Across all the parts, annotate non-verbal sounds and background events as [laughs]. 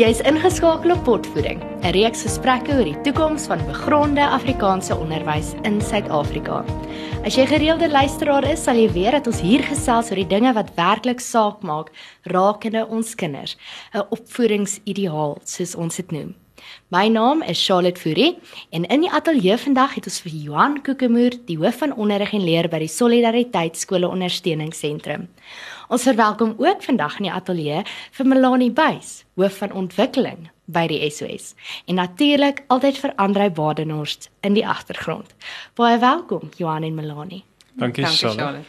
Jy is ingeskakel op Potvoeding, 'n reeks gesprekke oor die toekoms van begronde Afrikaanse onderwys in Suid-Afrika. As jy gereelde luisteraar is, sal jy weet dat ons hier gesels oor die dinge wat werklik saak maak rakende ons kinders, 'n opvoedingsideaal soos ons dit noem. My naam is Charlotte Fourie en in die ateljee vandag het ons vir Johan Kokemoer, die hoof van onderrig en leer by die Solidariteit Skole Ondersteuningsentrum. Ons verwelkom ook vandag in die ateljee vir Melanie Buys, hoof van ontwikkeling by die SOS en natuurlik altyd vir Andrei Badenhorst in die agtergrond. Baie welkom Johan en Melanie. Dankie Charlotte.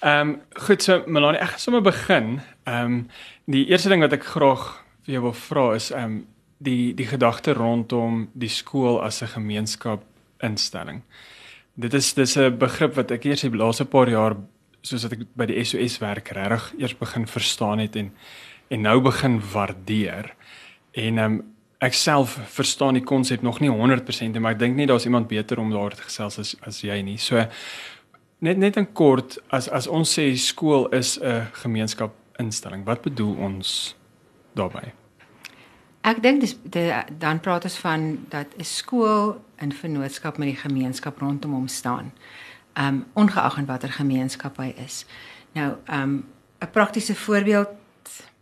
Ehm um, goed so Melanie, ek gaan sommer begin. Ehm um, die eerste ding wat ek graag vir jou wil vra is ehm um, die die gedagte rondom die skool as 'n gemeenskap instelling. Dit is dis 'n begrip wat ek eers die laaste paar jaar soos wat ek by die SOS werk regtig eers begin verstaan het en en nou begin waardeer. En ehm um, ek self verstaan die konsep nog nie 100% maar ek dink nie daar's iemand beter om daar te gesels as as jy nie. So net net in kort as as ons sê skool is 'n gemeenskap instelling, wat bedoel ons daarbey? Ek dink dis dan praat ons van dat 'n skool in vennootskap met die gemeenskap rondom hom staan. Um ongeag en watter gemeenskap hy is. Nou um 'n praktiese voorbeeld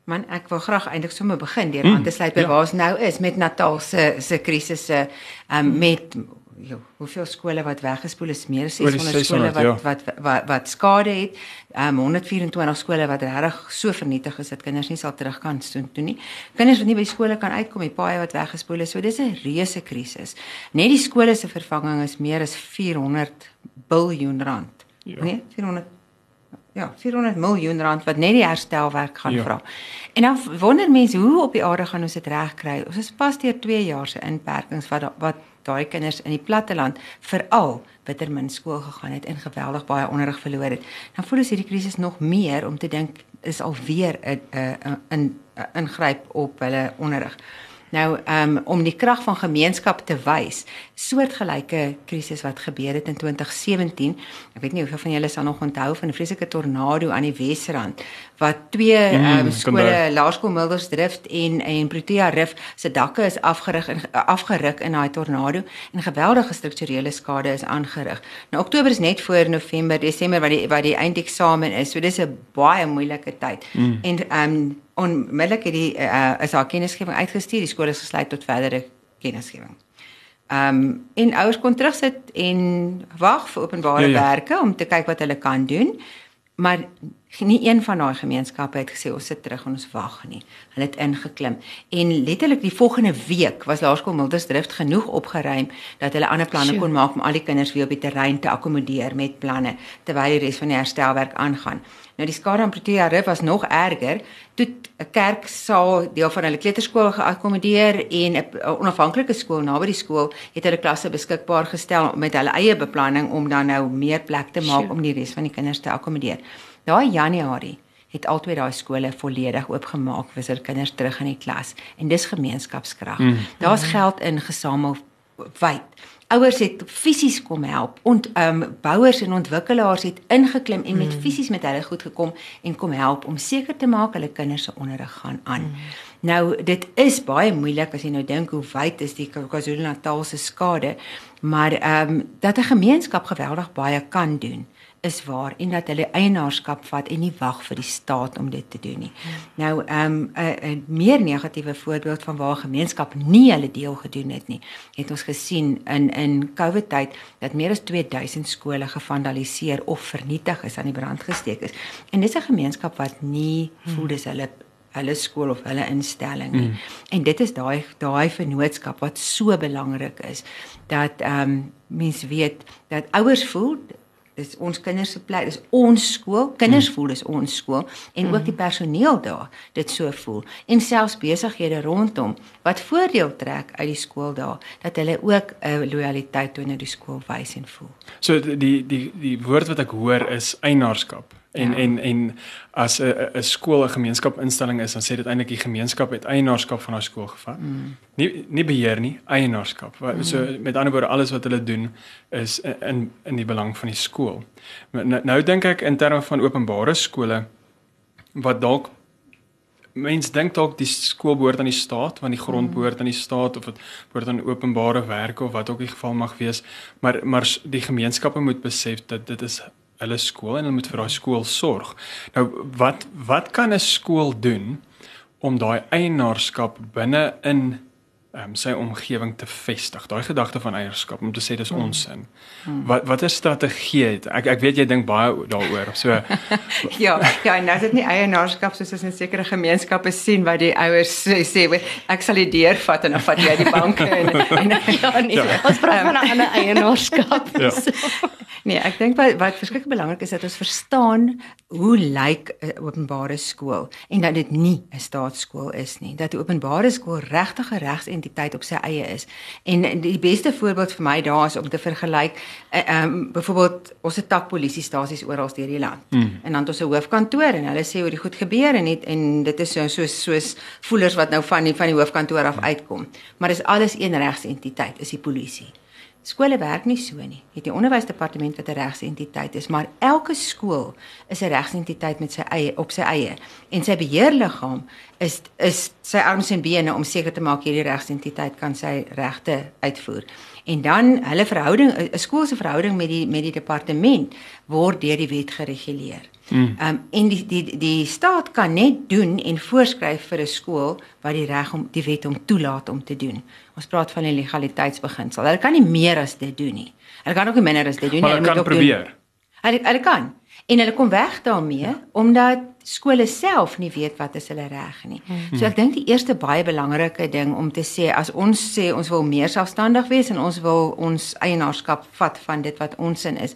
man ek wil graag eintlik sommer begin deur aan te sluit by ja. waar ons nou is met Natal se se krisisse um met jo, hoeveel skole wat weggespoel is, meer as 600, 600 skole wat, ja. wat wat wat wat skade het. Um 124 skole wat regtig so vernietig is dat kinders nie sal terug kan doen toe nie. Kinders wat nie by skole kan uitkom nie, paaie wat weggespoel is. So dis 'n reuse krisis. Net die skole se vervanging is meer as 400 biljoen rand. Ja. Nee, 400 Ja, 400 miljoen rand wat net die herstelwerk gaan ja. vra. En dan wonder mense hoe op die aarde gaan ons dit regkry? Ons is pas deur 2 jaar se inperkings wat wat daai kinders in die platteland veral bitter min skool gegaan het en geweldig baie onderrig verloor het. Dan voel ons hierdie krisis nog meer om te dink is alweer 'n 'n 'n ingryp op hulle onderrig. Nou um, om die krag van gemeenskap te wys, soortgelyke krisis wat gebeur het in 2017. Ek weet nie hoeveel van julle sal nog onthou van 'n vreeslike tornado aan die Wesrand wat twee mm, um, skole, Laerskool Mildersdrift en en Protea Rif se dakke is afgerig en afgeruk in daai tornado en geweldige strukturele skade is aangerig. Nou Oktober is net voor November, Desember wat die wat die eindeksamen is. So dis 'n baie moeilike tyd. Mm. En ehm um, onmiddellik het die uh, is haar kennisgewing uitgestuur. Die skool is gesluit tot verdere kennisgewing. Ehm um, en ouers kon terugsit en wag vir openbare ja, ja. werke om te kyk wat hulle kan doen. Maar nie een van daai gemeenskappe het gesê ons sit terug en ons wag nie. Hulle het ingeklim en letterlik die volgende week was Laerskool Mildersdrift genoeg opgeruim dat hulle ander planne sure. kon maak om al die kinders weer op die terrein te akkommodeer met planne terwyl die res van die herstelwerk aangaan. Nou die skade aan Protea Rif was nog erger. Toe 'n kerksaal deel van hulle kleuterskool geakkommodeer en 'n onafhanklike skool naby die skool het hulle klasse beskikbaar gestel met hulle eie beplanning om dan nou meer plek te maak sure. om die res van die kinders te akkommodeer. Daai Januarie het albei daai skole volledig oopgemaak vir hulle kinders terug in die klas en dis gemeenskapskrag. Mm. Daar's geld ingesamel wyd ouers het fisies kom help en ehm um, bouers en ontwikkelaars het ingeklim en met mm. fisies met hulle goed gekom en kom help om seker te maak hulle kinders se onderrig gaan aan. Mm. Nou dit is baie moeilik as jy nou dink hoe wyd is die KwaZulu-Natal se skade, maar ehm um, dat 'n gemeenskap geweldig baie kan doen is waar en dat hulle eienaarskap vat en nie wag vir die staat om dit te doen nie. Nou ehm um, 'n meer negatiewe voorbeeld van waar gemeenskap nie hulle deel gedoen het nie, het ons gesien in in COVID tyd dat meer as 2000 skole gevandaliseer of vernietig is aan die brand gesteek is. En dis 'n gemeenskap wat nie voel dis hulle hulle skool of hulle instelling nie. Mm. En dit is daai daai vennootskap wat so belangrik is dat ehm um, mense weet dat ouers voel dis ons kinders se plek, dis ons skool. Kinders voel dis ons skool en ook die personeel daar dit so voel. En selfs besighede rondom wat voordeel trek uit die skool daar dat hulle ook 'n uh, lojaliteit teenoor die skool wys en voel. So die die die woord wat ek hoor is eienaarskap. En ja. en en as 'n 'n skool 'n gemeenskapinstelling is, dan sê dit eintlik die gemeenskap het eienaarskap van haar skool gevat. Mm. Nie nie beheer nie, eienaarskap. Mm. So met ander woorde alles wat hulle doen is in in die belang van die skool. Nou, nou dink ek in terme van openbare skole wat dalk mense dink dalk die skool behoort aan die staat, want die grond Mm. behoort aan die staat of dit behoort aan openbare werke of wat ook die geval mag wees, maar maar die gemeenskappe moet besef dat dit is hulle skool en hulle moet vir daai skool sorg. Nou wat wat kan 'n skool doen om daai eienaarskap binne in um, sy omgewing te vestig. Daai gedagte van eierskap om te sê dis ons sin. Wat watter strategie het ek ek weet jy dink baie daaroor. So [laughs] Ja, ja, en nou is dit nie eienaarskap soos ons in sekere gemeenskappe sien waar die ouers sê, sê "Weet, ek sal die deur vat en dan vat jy die banke en, [laughs] en Ja nee, ja. ons praat van 'n ander eienaarskap. Ja. [laughs] Nee, ek dink wat wat verskriklik belangrik is dat ons verstaan hoe lyk 'n openbare skool en dat dit nie 'n staatsskool is nie. Dat 'n openbare skool regtig 'n regsentiteit op sy eie is. En die beste voorbeeld vir my daar is om te vergelyk ehm um, byvoorbeeld ons het tak polisiestasies oral deur die land. Mm. En dan het ons 'n hoofkantoor en hulle sê hoe die goed gebeur en net en dit is so soos soos voelers wat nou van die van die hoofkantoor af uitkom. Maar dis alles een regsentiteit, is die polisie. Skole werk nie so nie. Jy het die onderwysdepartement wat 'n regsentiteit is, maar elke skool is 'n regsentiteit met sy eie op sy eie en sy beheerliggaam is is sy arms en bene om seker te maak hierdie regsentiteit kan sy regte uitvoer. En dan hulle verhouding 'n skool se verhouding met die met die departement word deur die wet gereguleer. Mm. Um en die die die staat kan net doen en voorskryf vir 'n skool wat die reg om die wet om toelaat om te doen. Ons praat van die legaliteitsbeginsel. Hulle kan nie meer as dit doen nie. Hulle kan ook nie minder as dit doen nie. maar Hulle hulle moet kan ook doen- probeer. Hulle hulle kan. En hulle kom weg daarmee omdat skole self nie weet wat is hulle reg nie. So ek dink die eerste baie belangrike ding om te sê as ons sê ons wil meer selfstandig wees en ons wil ons eienaarskap vat van dit wat ons in is,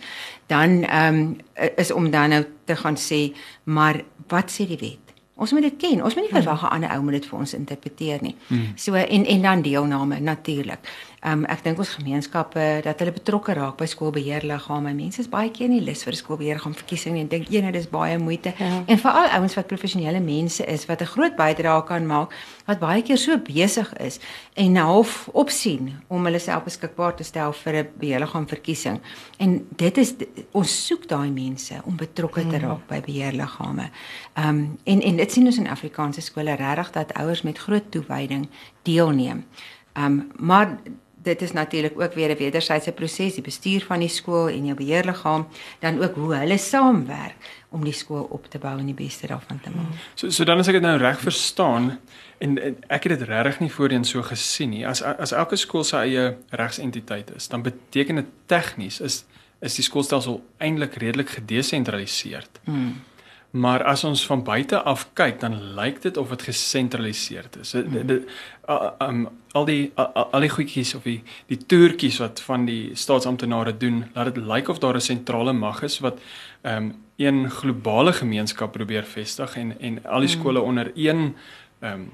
dan ehm um, is om dan nou te gaan sê, maar wat sê die wet? Ons moet dit ken. Ons moet nie verwag 'n ander ou moet dit vir ons interpreteer nie. Hmm. So en en dan deelname natuurlik. Ehm um, ek dink ons gemeenskappe dat hulle betrokke raak by skoolbeheerliggame. Mense is baie keer nie lus vir skoolbeheerliggaam verkiesing nie en dink eenheid is baie moeite. Ja. En veral ouens wat professionele mense is wat 'n groot bydrae kan maak wat baie keer so besig is en half opsien om hulle self beskikbaar te stel vir 'n beheerliggaam verkiesing. En dit is ons soek daai mense om betrokke te raak by beheerliggame. Ehm um, en en dit sien ons in Afrikaanse skole regtig dat ouers met groot toewyding deelneem. Ehm um, maar dit is natuurlik ook weer 'n wederwysige proses, die bestuur van die skool en jou beheerliggaam, dan ook hoe hulle saamwerk om die skool op te bou en die beste daarvan te maak. So so dan as ek dit nou reg verstaan en, en ek het dit regtig nie voorheen so gesien nie. As as elke skool sy eie regsentiteit is, dan beteken dit tegnies is is die skoolstelsel eintlik redelik gedesentraliseer. Hmm. Maar as ons van buite af kyk, dan lyk dit of dit gesentraliseer is. Dit Hmm. dit um, al die al, al die goedjies of die die toertjies wat van die staatsamptenare doen, laat dit lyk of daar 'n sentrale mag is wat ehm um, een globale gemeenskap probeer vestig en en al die skole onder een ehm um,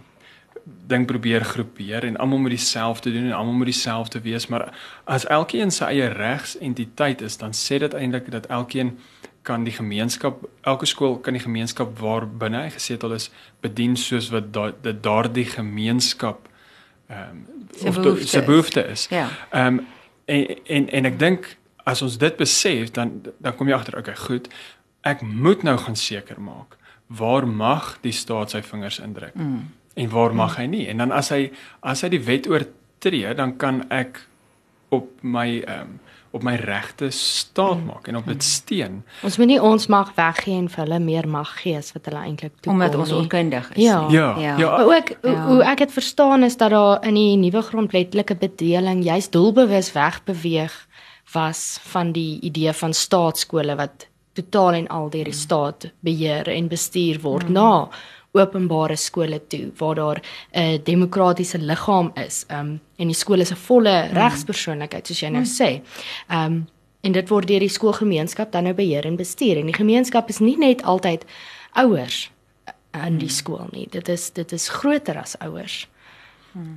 ding probeer groepeer en almal moet dieselfde doen en almal moet dieselfde wees, maar as elkeen sy eie regsentiteit is, dan sê dit eintlik dat elkeen kan die gemeenskap elke skool kan die gemeenskap waar binne hy gesetel is bedien soos wat da, dit daardie gemeenskap ehm um, Sy of behoefte sy is. behoefte is. Ja. Ehm um, en, en en ek dink as ons dit besef dan dan kom jy agter okay goed ek moet nou gaan seker maak waar mag die staat sy vingers indruk mm. en waar mag hy nie en dan as hy as hy die wet oortree dan kan ek op my ehm um, op my regte staat maak en op dit steun Ons moet nie ons mag weggee en vir hulle meer mag gee as wat hulle eintlik toekom Omdat ons onkundig is. Ja. ja Ja. ja, Maar ook ja. Ja. hoe ek dit verstaan is dat daar in die nuwe grondwetlike bedeling juist doelbewus wegbeweeg was van die idee van staatskole wat totaal en al deur die staat beheer en bestuur word mm. na openbare skole toe waar daar 'n demokratiese liggaam is. Um en die skool is 'n volle mm. regspersoonlikheid soos jy nou mm. sê. Um en dit word deur die skoolgemeenskap dan nou beheer en bestuur en die gemeenskap is nie net altyd ouers in die skool nie. Dit is dit is groter as ouers.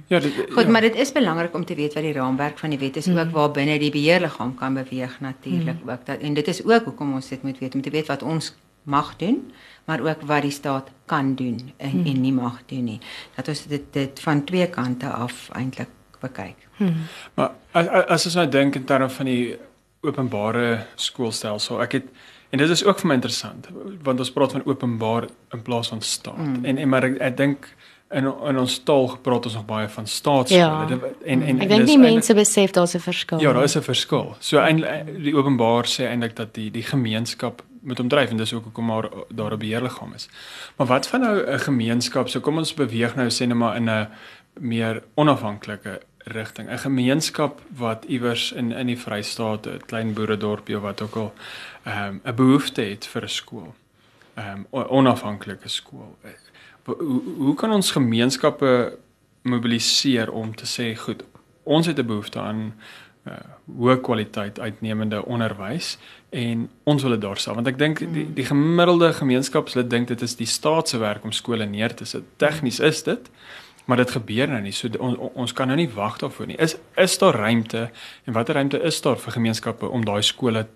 ja dit, Goed, ja. maar dit is belangrik om te weet wat die raamwerk van die wet is mm. ook waar binne die beheerliggaam kan beweeg natuurlik mm. ook dat en dit is ook hoekom ons dit moet weet om te weet wat ons mag doen, maar ook wat die staat kan doen en, mm. en nie mag doen nie. Dat ons dit dit van twee kante af eintlik bekyk. Maar as as as ons nou dink in terme van die openbare skoolstelsel, ek het En dit is ook vir my interessant want ons praat van openbaar in plaas van staat. Mm. En en maar ek, ek dink in in ons taal gepraat ons nog baie van staatsskole Ja. en en Ek dink nie eintlik- mense besef daar's 'n verskil. Ja, daar is 'n verskil. So eintlik die openbaar sê eintlik dat die die gemeenskap moet omdryf en dis ook hoekom maar daar 'n beheerliggaam is. Maar wat van nou 'n gemeenskap? So kom ons beweeg nou sê net maar in 'n meer onafhanklike rigting. 'n Gemeenskap wat iewers in in die Vrystaat, 'n klein boeredorpie of wat ook al, ehm um, 'n behoefte het vir 'n skool. Ehm um, onafhanklike skool. Hoe, hoe kan ons gemeenskappe mobiliseer om te sê goed, ons het 'n behoefte aan uh, hoë kwaliteit uitnemende onderwys en ons wil dit daar stel want ek dink die die gemiddelde gemeenskapslid dink dit is die staat se werk om skole neer te sit. Tegnies is dit, maar dit gebeur nou nie. So on, on, ons kan nou nie wag daarvoor nie. Is is daar ruimte en watter ruimte is daar vir gemeenskappe om daai skole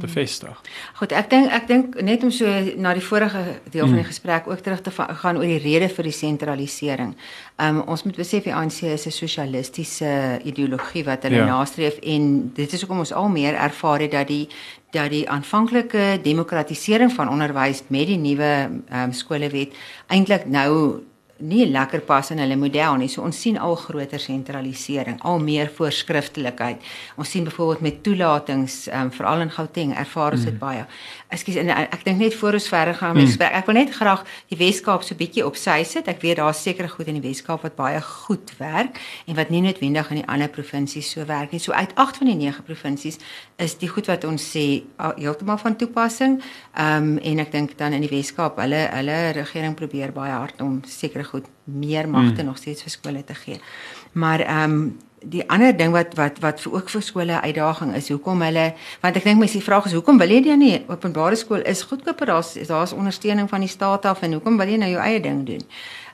te vestig? Goed, ek dink ek dink net om so na die vorige deel van die gesprek ook terug te gaan oor die rede vir die sentralisering. Um ons moet besef die ANC is 'n sosialistiese ideologie wat hulle ja. nastreef en dit is hoekom ons al meer ervaar het dat die dat die aanvanklike demokratisering van onderwys met die nuwe um, skolewet eintlik nou nie lekker pas in hulle model nie. So ons sien al groter sentralisering, al meer voorskriftelikheid. Ons sien byvoorbeeld met toelatings, um, veral in Gauteng, ervaar ons dit baie. Ekskuus, en ek, dink net voor ons verder gaan met gesprek, ek wil net graag die Wes-Kaap so bietjie op sy sit. Ek weet daar's sekere goed in die Wes-Kaap wat baie goed werk en wat nie noodwendig in die ander provinsies so werk nie. So uit 8 van die 9 provinsies is die goed wat ons sê al- heeltemal van toepassing. Ehm um, en ek dink dan in die Wes-Kaap, hulle hulle regering probeer baie hard om sekere goed meer magte mm. nog steeds vir skole te gee. Maar ehm um, die ander ding wat wat wat vir ook vir skole 'n uitdaging is, hoekom hulle want ek dink mense die vraag is hoekom wil jy dan nie openbare skool is goedkoper daar's daar's ondersteuning van die staat af en hoekom wil jy nou jou eie ding doen?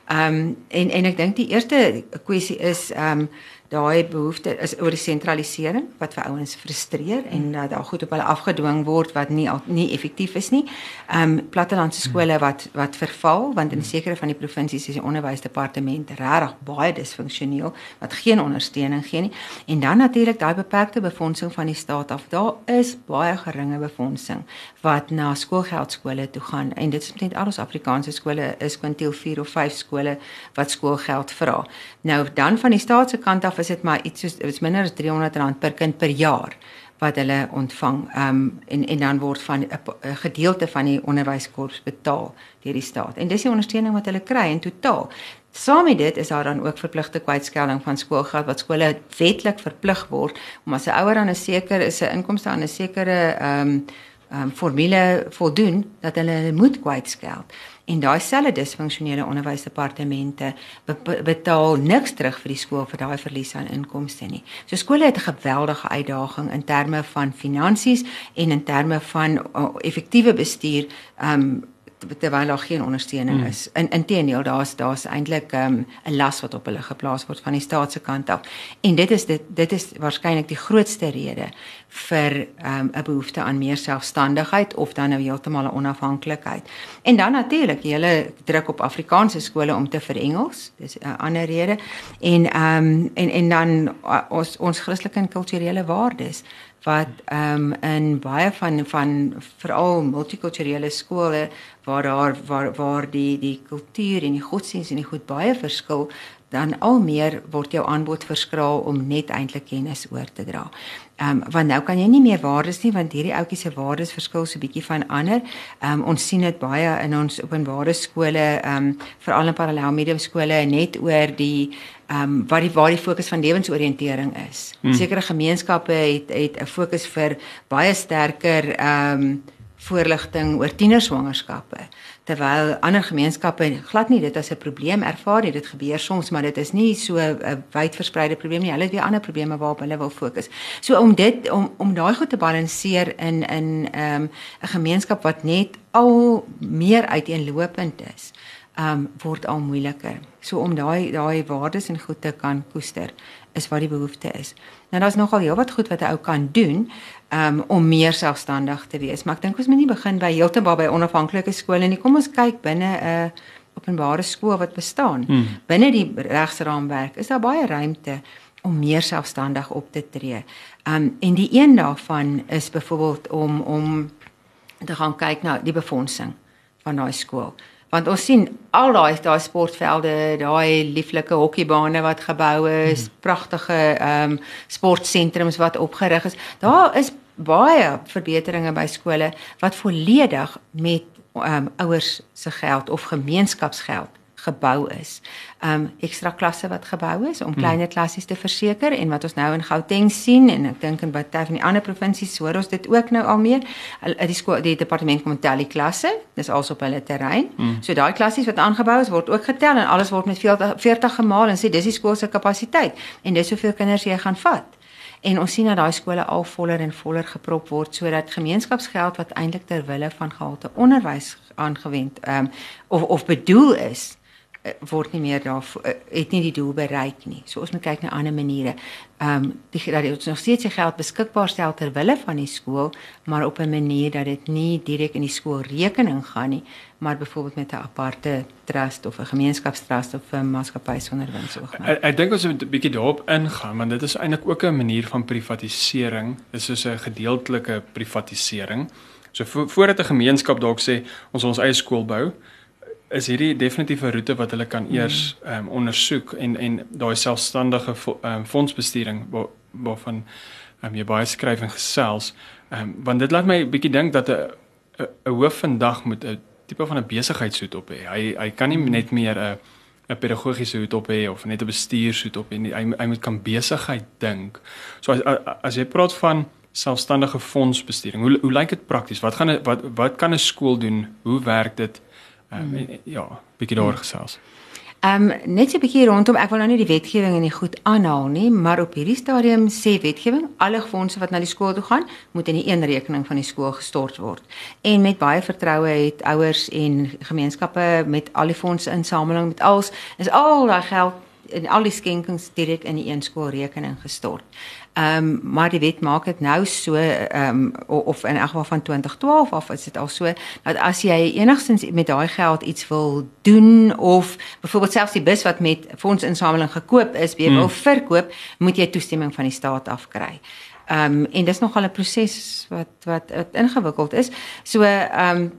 Ehm um, en en ek dink die eerste kwessie is ehm um, daai behoefte is oor die sentralisering wat vir ouens frustreer en dat daar goed op hulle afgedwing word wat nie nie effektief is nie. Ehm um, plattelandse skole wat wat verval want in sekere van die provinsies is die onderwysdepartement regtig baie disfunksioneel wat geen ondersteuning gee nie. En dan natuurlik daai beperkte befondsing van die staat af. Daar is baie geringe befondsing wat na skoolgeldskole toe gaan en dit is net al ons Afrikaanse skole is kwintiel 4 of 5 skole wat skoolgeld vra. Nou dan van die staat se kant af is dit maar iets soos dit's minder as R300 per kind per jaar wat hulle ontvang. Ehm um, en en dan word van 'n p- 'n gedeelte van die onderwyskorps betaal deur die staat. En dis die ondersteuning wat hulle kry in totaal. Saam met dit is daar dan ook verpligte kwytskelding van skoolgeld wat skole wetlik verplig word om as 'n ouer aan 'n sekere is 'n inkomste aan 'n sekere ehm um, ehm um, formule voldoen dat hulle hulle moet kwytskeld. En daai selfde disfunksionele onderwysdepartemente be be betaal niks terug vir die skool vir daai verlies aan inkomste nie. So skole het 'n geweldige uitdaging in terme van finansies en in terme van uh, effektiewe bestuur um terwyl daar geen ondersteuning is. In inteendeel daar's daar's eintlik um 'n las wat op hulle geplaas word van die staat se kant af. En dit is dit dit is waarskynlik die grootste rede vir um 'n behoefte aan meer selfstandigheid of dan nou heeltemal 'n onafhanklikheid. En dan natuurlik die hele druk op Afrikaanse skole om te verengels. Dis 'n ander rede. En um en en dan uh, ons ons Christelike en kulturele waardes wat ehm um, in baie van van veral multikulturele skole waar daar waar waar die die kultuur en die godsdienst en die goed baie verskil dan al meer word jou aanbod verskraal om net eintlik kennis oor te dra. Ehm um, want nou kan jy nie meer waardes nie want hierdie ouetjies se waardes verskil so bietjie van ander. Ehm um, ons sien dit baie in ons openbare skole, ehm um, veral in parallel medium skole net oor die ehm um, wat die waar die fokus van lewensoriëntering is. Hmm. Sekere gemeenskappe het het 'n fokus vir baie sterker ehm um, voorligting oor tienerswangerskappe terwyl ander gemeenskappe glad nie dit as 'n probleem ervaar nie dit gebeur soms maar dit is nie so 'n wydverspreide probleem nie hulle het weer ander probleme waarop hulle wil fokus so om dit om om daai goed te balanseer in in ehm um, 'n gemeenskap wat net al meer uiteenlopend is um word al moeiliker. So om daai daai waardes en goed te kan koester is wat die behoefte is. Nou daar's nogal heelwat goed wat 'n ou kan doen um om meer selfstandig te wees, maar ek dink ons moet nie begin by heeltemal by onafhanklike skole nie. Kom ons kyk binne 'n openbare skool wat bestaan. Hmm. Binne die regsraamwerk is daar baie ruimte om meer selfstandig op te tree. Um en die een daarvan is byvoorbeeld om om te gaan kyk na die befondsing van daai skool. Want ons sien al daai daai sportvelde, daai lieflike hokkiebane wat gebou is, hmm. pragtige ehm um, sportsentrums wat opgerig is. Daar is baie verbeteringe by skole wat volledig met ehm um, ouers se geld of gemeenskapsgeld gebou is. Um ekstra klasse wat gebou is om kleiner hmm. klassies te verseker en wat ons nou in Gauteng sien en ek dink in baie van die ander provinsies hoor ons dit ook nou al meer. Die skool die departement kom tel die klasse, dis also op hulle terrein. Hmm. So daai klassies wat aangebou is word ook getel en alles word met 40 gemaal en sê dis die skool se kapasiteit en dis hoeveel kinders jy gaan vat. En ons sien dat daai skole al voller en voller geprop word sodat gemeenskapsgeld wat eintlik ter wille van gehalte onderwys aangewend um, of of bedoel is word nie meer daar eh, het nie die doel bereik nie. So ons moet kyk na ander maniere. Ehm um, die dat ons nog steeds se geld beskikbaar stel ter wille van die skool, maar op 'n manier dat dit nie direk in die skoolrekening gaan nie, maar byvoorbeeld met 'n aparte trust of 'n gemeenskapstrust of 'n maatskappy sonder winsoogmerk. Ek, ek dink ons moet 'n bietjie daarop ingaan want dit is eintlik ook 'n manier van privatisering. Dit is soos 'n gedeeltelike privatisering. So vo voordat 'n gemeenskap dalk sê ons ons eie skool bou, is hierdie definitiewe roete wat hulle kan eers mm. ehm um, ondersoek en en daai selfstandige ehm um, fondsbestuuring waar, waarvan ehm um, jy baie skryf en gesels. Ehm um, want dit laat my 'n bietjie dink dat 'n 'n hoof vandag moet 'n tipe van 'n besigheidshoed op hê. Hy hy kan nie mm. net meer 'n 'n pedagogiese hoed op hê of net 'n bestuurshoed op hê. Hy hy moet kan besigheid dink. So as as jy praat van selfstandige fondsbestuuring, hoe hoe lyk dit prakties? Wat gaan wat wat kan 'n skool doen? Hoe werk dit? Um, mm. Ja, bietjie daar gesels. Ehm um, net 'n bietjie rondom ek wil nou nie die wetgewing en die goed aanhaal nie, maar op hierdie stadium sê wetgewing alle fondse wat na die skool toe gaan, moet in die een rekening van die skool gestort word. En met baie vertroue het ouers en gemeenskappe met al die fondse insameling met als is al daai geld en al die skenkings direk in die een skoolrekening gestort. Ehm um, maar die wet maak dit nou so ehm um, of in elk geval van 2012 of is dit al so dat as jy enigstens met daai geld iets wil doen of byvoorbeeld selfs die bus wat met fondsinsameling gekoop is, jy wil hmm. verkoop, moet jy toestemming van die staat afkry. Ehm um, en dis nogal 'n proses wat wat, wat ingewikkeld is. So ehm um,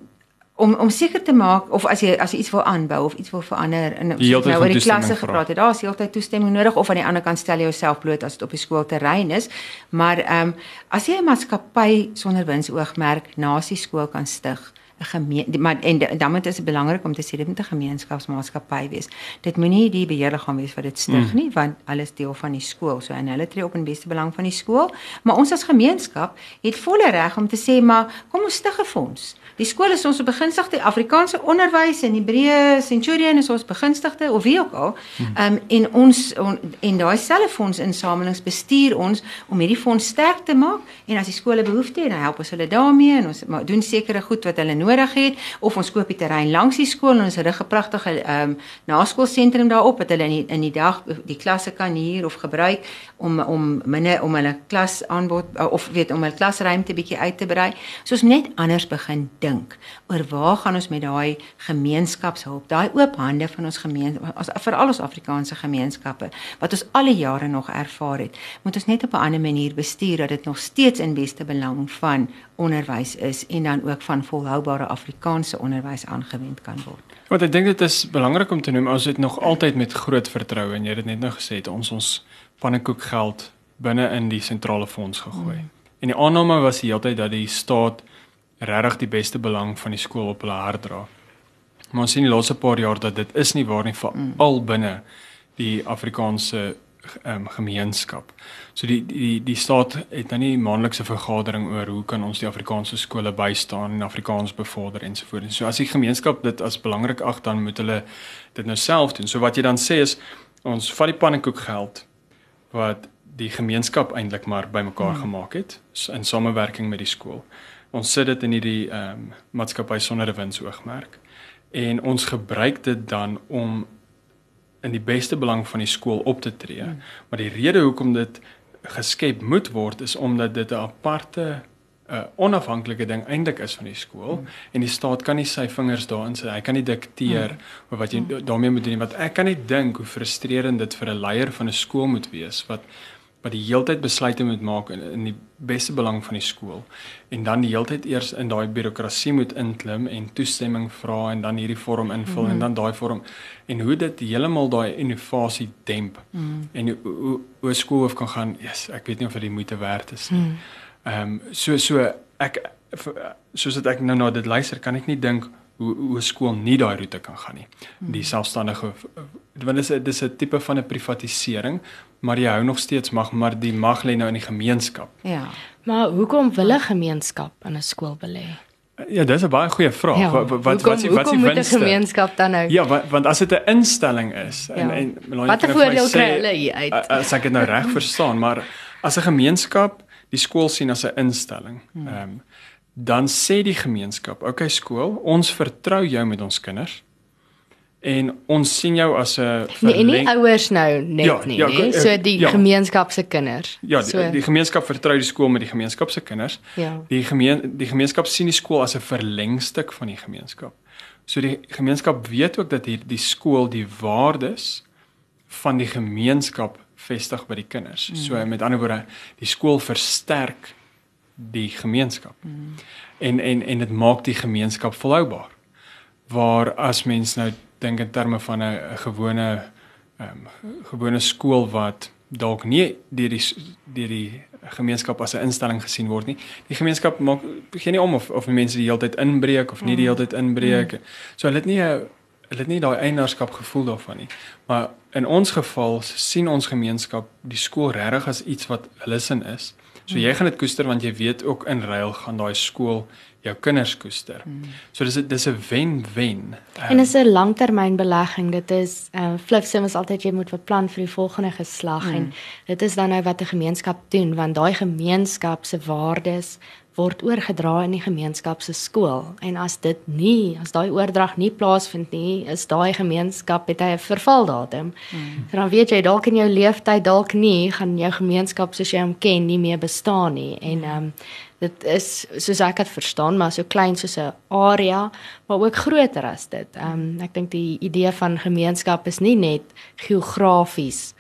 om om seker te maak of as jy as jy iets wil aanbou of iets wil verander in nou oor die klasse gepraat het, daar is heeltyd toestemming nodig of aan die ander kant stel jy jouself bloot as dit op die skoolterrein is. Maar ehm um, as jy 'n maatskappy sonder winsoogmerk na die skool kan stig, 'n gemeen maar en dan moet dit belangrik om te sê dit moet 'n gemeenskapsmaatskappy wees. Dit moenie die beheerliggaam wees wat dit stig mm. nie want alles deel van die skool. So en hulle tree op in beste belang van die skool, maar ons as gemeenskap het volle reg om te sê maar kom ons stig 'n fonds. Die skool is ons begunstigde Afrikaanse onderwys en Hebreë Centurion is ons begunstigde of wie ook al. Hmm. Ehm um, en ons on, en daai selfe fonds insamelings bestuur ons om hierdie fonds sterk te maak en as die skole behoefte het, dan help ons hulle daarmee en ons doen sekere goed wat hulle nodig het of ons koop die terrein langs die skool en ons het 'n pragtige ehm um, naskoolsentrum daarop dat hulle in die, in die dag die klasse kan huur of gebruik om om minne om hulle klas aanbod of weet om hulle klasruimte bietjie uit te brei. So ons net anders begin dink oor waar gaan ons met daai gemeenskapshulp, daai oop hande van ons gemeenskap vir al ons Afrikaanse gemeenskappe wat ons al die jare nog ervaar het. Moet ons net op 'n ander manier bestuur dat dit nog steeds in beste belang van onderwys is en dan ook van volhoubare Afrikaanse onderwys aangewend kan word. Wat ek dink dit is belangrik om te noem, ons het nog altyd met groot vertroue en jy het dit net nou gesê het ons ons pannekoek geld binne in die sentrale fonds gegooi. Mm. En die aanname was die hele tyd dat die staat regtig die beste belang van die skool op hulle hart dra. Maar ons sien die laaste paar jaar dat dit is nie waar nie vir mm. al binne die Afrikaanse um, gemeenskap. So die die die staat het nou nie maandelikse vergadering oor hoe kan ons die Afrikaanse skole bystaan en Afrikaans bevorder ensovoorts. So as die gemeenskap dit as belangrik ag dan moet hulle dit nou self doen. So wat jy dan sê is ons vat die pannekoek geld wat die gemeenskap eintlik maar bymekaar hmm. gemaak het in samewerking met die skool. Ons sit dit in hierdie ehm um, maatskappy sonder 'n winsoogmerk en ons gebruik dit dan om in die beste belang van die skool op te tree. Hmm. Maar die rede hoekom dit geskep moet word is omdat dit 'n aparte 'n uh, onafhanklike ding eintlik is van die skool hmm. en die staat kan nie sy vingers daarin sit. Hy kan nie dikteer hmm. wat jy hmm. daarmee moet doen nie. Wat ek kan nie dink hoe frustrerend dit vir 'n leier van 'n skool moet wees wat wat die heeltyd besluite moet maak in, in die beste belang van die skool en dan die heeltyd eers in daai birokrasie moet inklim en toestemming vra en dan hierdie vorm invul mm -hmm. en dan daai vorm en hoe dit heeltemal daai innovasie demp mm -hmm. en hoe hoe, hoe skool kan gaan yes, ek weet nie of dit die moeite werd is nie. Ehm mm. um, so so ek soos dit ek nou na dit luister kan ek nie dink hoe hoe 'n skool nie daai roete kan gaan nie. Die selfstandige want dit is dis 'n tipe van 'n privatisering, maar jy hou nog steeds mag, maar die mag lê nou in die gemeenskap. Ja. Maar hoekom wil 'n gemeenskap in 'n skool belê? Ja, dis 'n baie goeie vraag. Ja, wat wat wat wat is die winste? gemeenskap dan nou? Ja, want, want as dit 'n instelling is ja. en en Wat voordeel kry hulle hier uit? As ek dit nou reg [laughs] verstaan, maar as 'n gemeenskap die skool sien as 'n instelling. Hmm. Ehm um, dan sê die gemeenskap, "Oké okay, skool, ons vertrou jou met ons kinders." En ons sien jou as 'n Nee, nie ouers nou net ja, nie, ja, nee. So die ja. gemeenskap se kinders. Ja, die, so. die gemeenskap vertrou die skool met die gemeenskap se kinders. Ja. Die gemeen die gemeenskap sien die skool as 'n verlengstuk van die gemeenskap. So die gemeenskap weet ook dat hier die skool die waardes van die gemeenskap vestig by die kinders. Mm. So met ander woorde, die skool versterk die gemeenskap. Mm. En en en dit maak die gemeenskap volhoubaar. Waar as mens nou dink in terme van 'n gewone um, gewone skool wat dalk nie deur die deur die gemeenskap as 'n instelling gesien word nie. Die gemeenskap maak begin nie om of of mense die hele tyd inbreek of nie die hele tyd inbreek. Mm. So hulle het nie 'n hulle het nie daai eienaarskap gevoel daarvan nie. Maar in ons geval sien ons gemeenskap die skool regtig as iets wat hulle sin is. So jy gaan dit koester want jy weet ook in ruil gaan daai skool jou kinders koester. Hmm. So dis dis 'n wen-wen. En dit is 'n langtermynbelegging. Dit is uh Flip ons altyd jy moet beplan vir die volgende geslag hmm. en dit is dan nou wat 'n gemeenskap doen want daai gemeenskap se waardes word oorgedra in die gemeenskap se skool en as dit nie as daai oordrag nie plaasvind nie is daai gemeenskap het hy 'n vervaldatum. Hmm. So dan weet jy dalk in jou lewenstyd dalk nie gaan jou gemeenskap soos jy hom ken nie meer bestaan nie en ehm um, dit is soos ek dit verstaan maar so klein soos 'n area maar ook groter as dit. Ehm um, ek dink die idee van gemeenskap is nie net geografies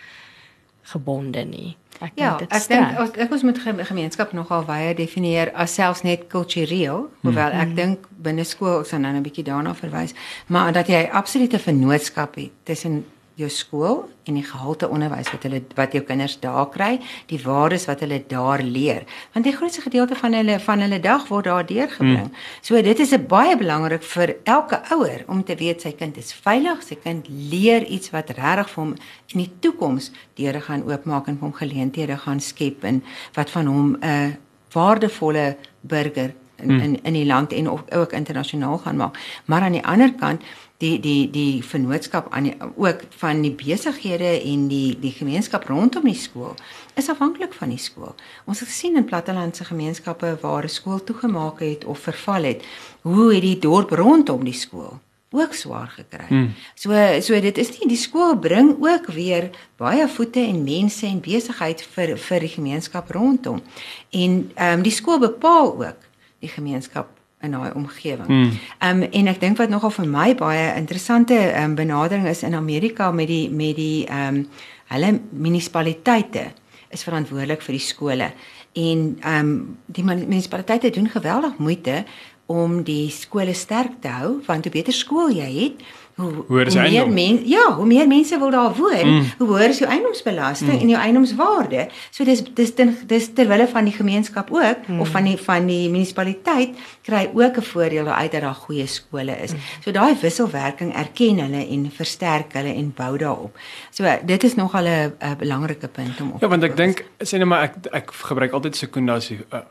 gebonde nie. Ek ja, dit ek dink ek ons moet gemeenskap nogal baie definieer as selfs net kultureel, hoewel hmm. ek dink binne skool ons dan nou 'n bietjie daarna verwys, maar dat jy absolute vennootskap het tussen jou skool en die gehalte onderwys wat hulle wat jou kinders daar kry, die waardes wat hulle daar leer. Want die grootste gedeelte van hulle van hulle dag word daar deurgebring. Mm. So dit is baie belangrik vir elke ouer om te weet sy kind is veilig, sy kind leer iets wat regtig vir hom in die toekoms deure gaan oopmaak en hom geleenthede gaan skep en wat van hom 'n waardevolle burger in, mm. in in die land en ook internasionaal gaan maak. Maar aan die ander kant die die die vennootskap aan die, ook van die besighede en die die gemeenskap rondom die skool is afhanklik van die skool. Ons het gesien in plattelandse gemeenskappe waar 'n skool toegemaak het of verval het, hoe het die dorp rondom die skool ook swaar gekry. Hmm. So so dit is nie die skool bring ook weer baie voete en mense en besigheid vir vir die gemeenskap rondom. En ehm um, die skool bepaal ook die gemeenskap in daai omgewing. Hmm. Ehm um, en ek dink wat nogal vir my baie interessante ehm um, benadering is in Amerika met die met die ehm um, hulle munisipaliteite is verantwoordelik vir die skole. En ehm um, die munisipaliteite doen geweldig moeite om die skole sterk te hou want hoe beter skool jy het, hoe, hoe meer mense ja, hoe meer mense wil daar woon, mm. hoe hoër is jou eiendomsbelasting mm. en jou eiendomswaarde. So dis dis ten, dis terwille van die gemeenskap ook mm. of van die van die munisipaliteit kry ook 'n voordeel uit dat daar goeie skole is. Mm. So daai wisselwerking erken hulle en versterk hulle en bou daarop. So dit is nogal 'n belangrike punt om op. Ja, want ek dink sê net maar ek ek gebruik altyd Sekunda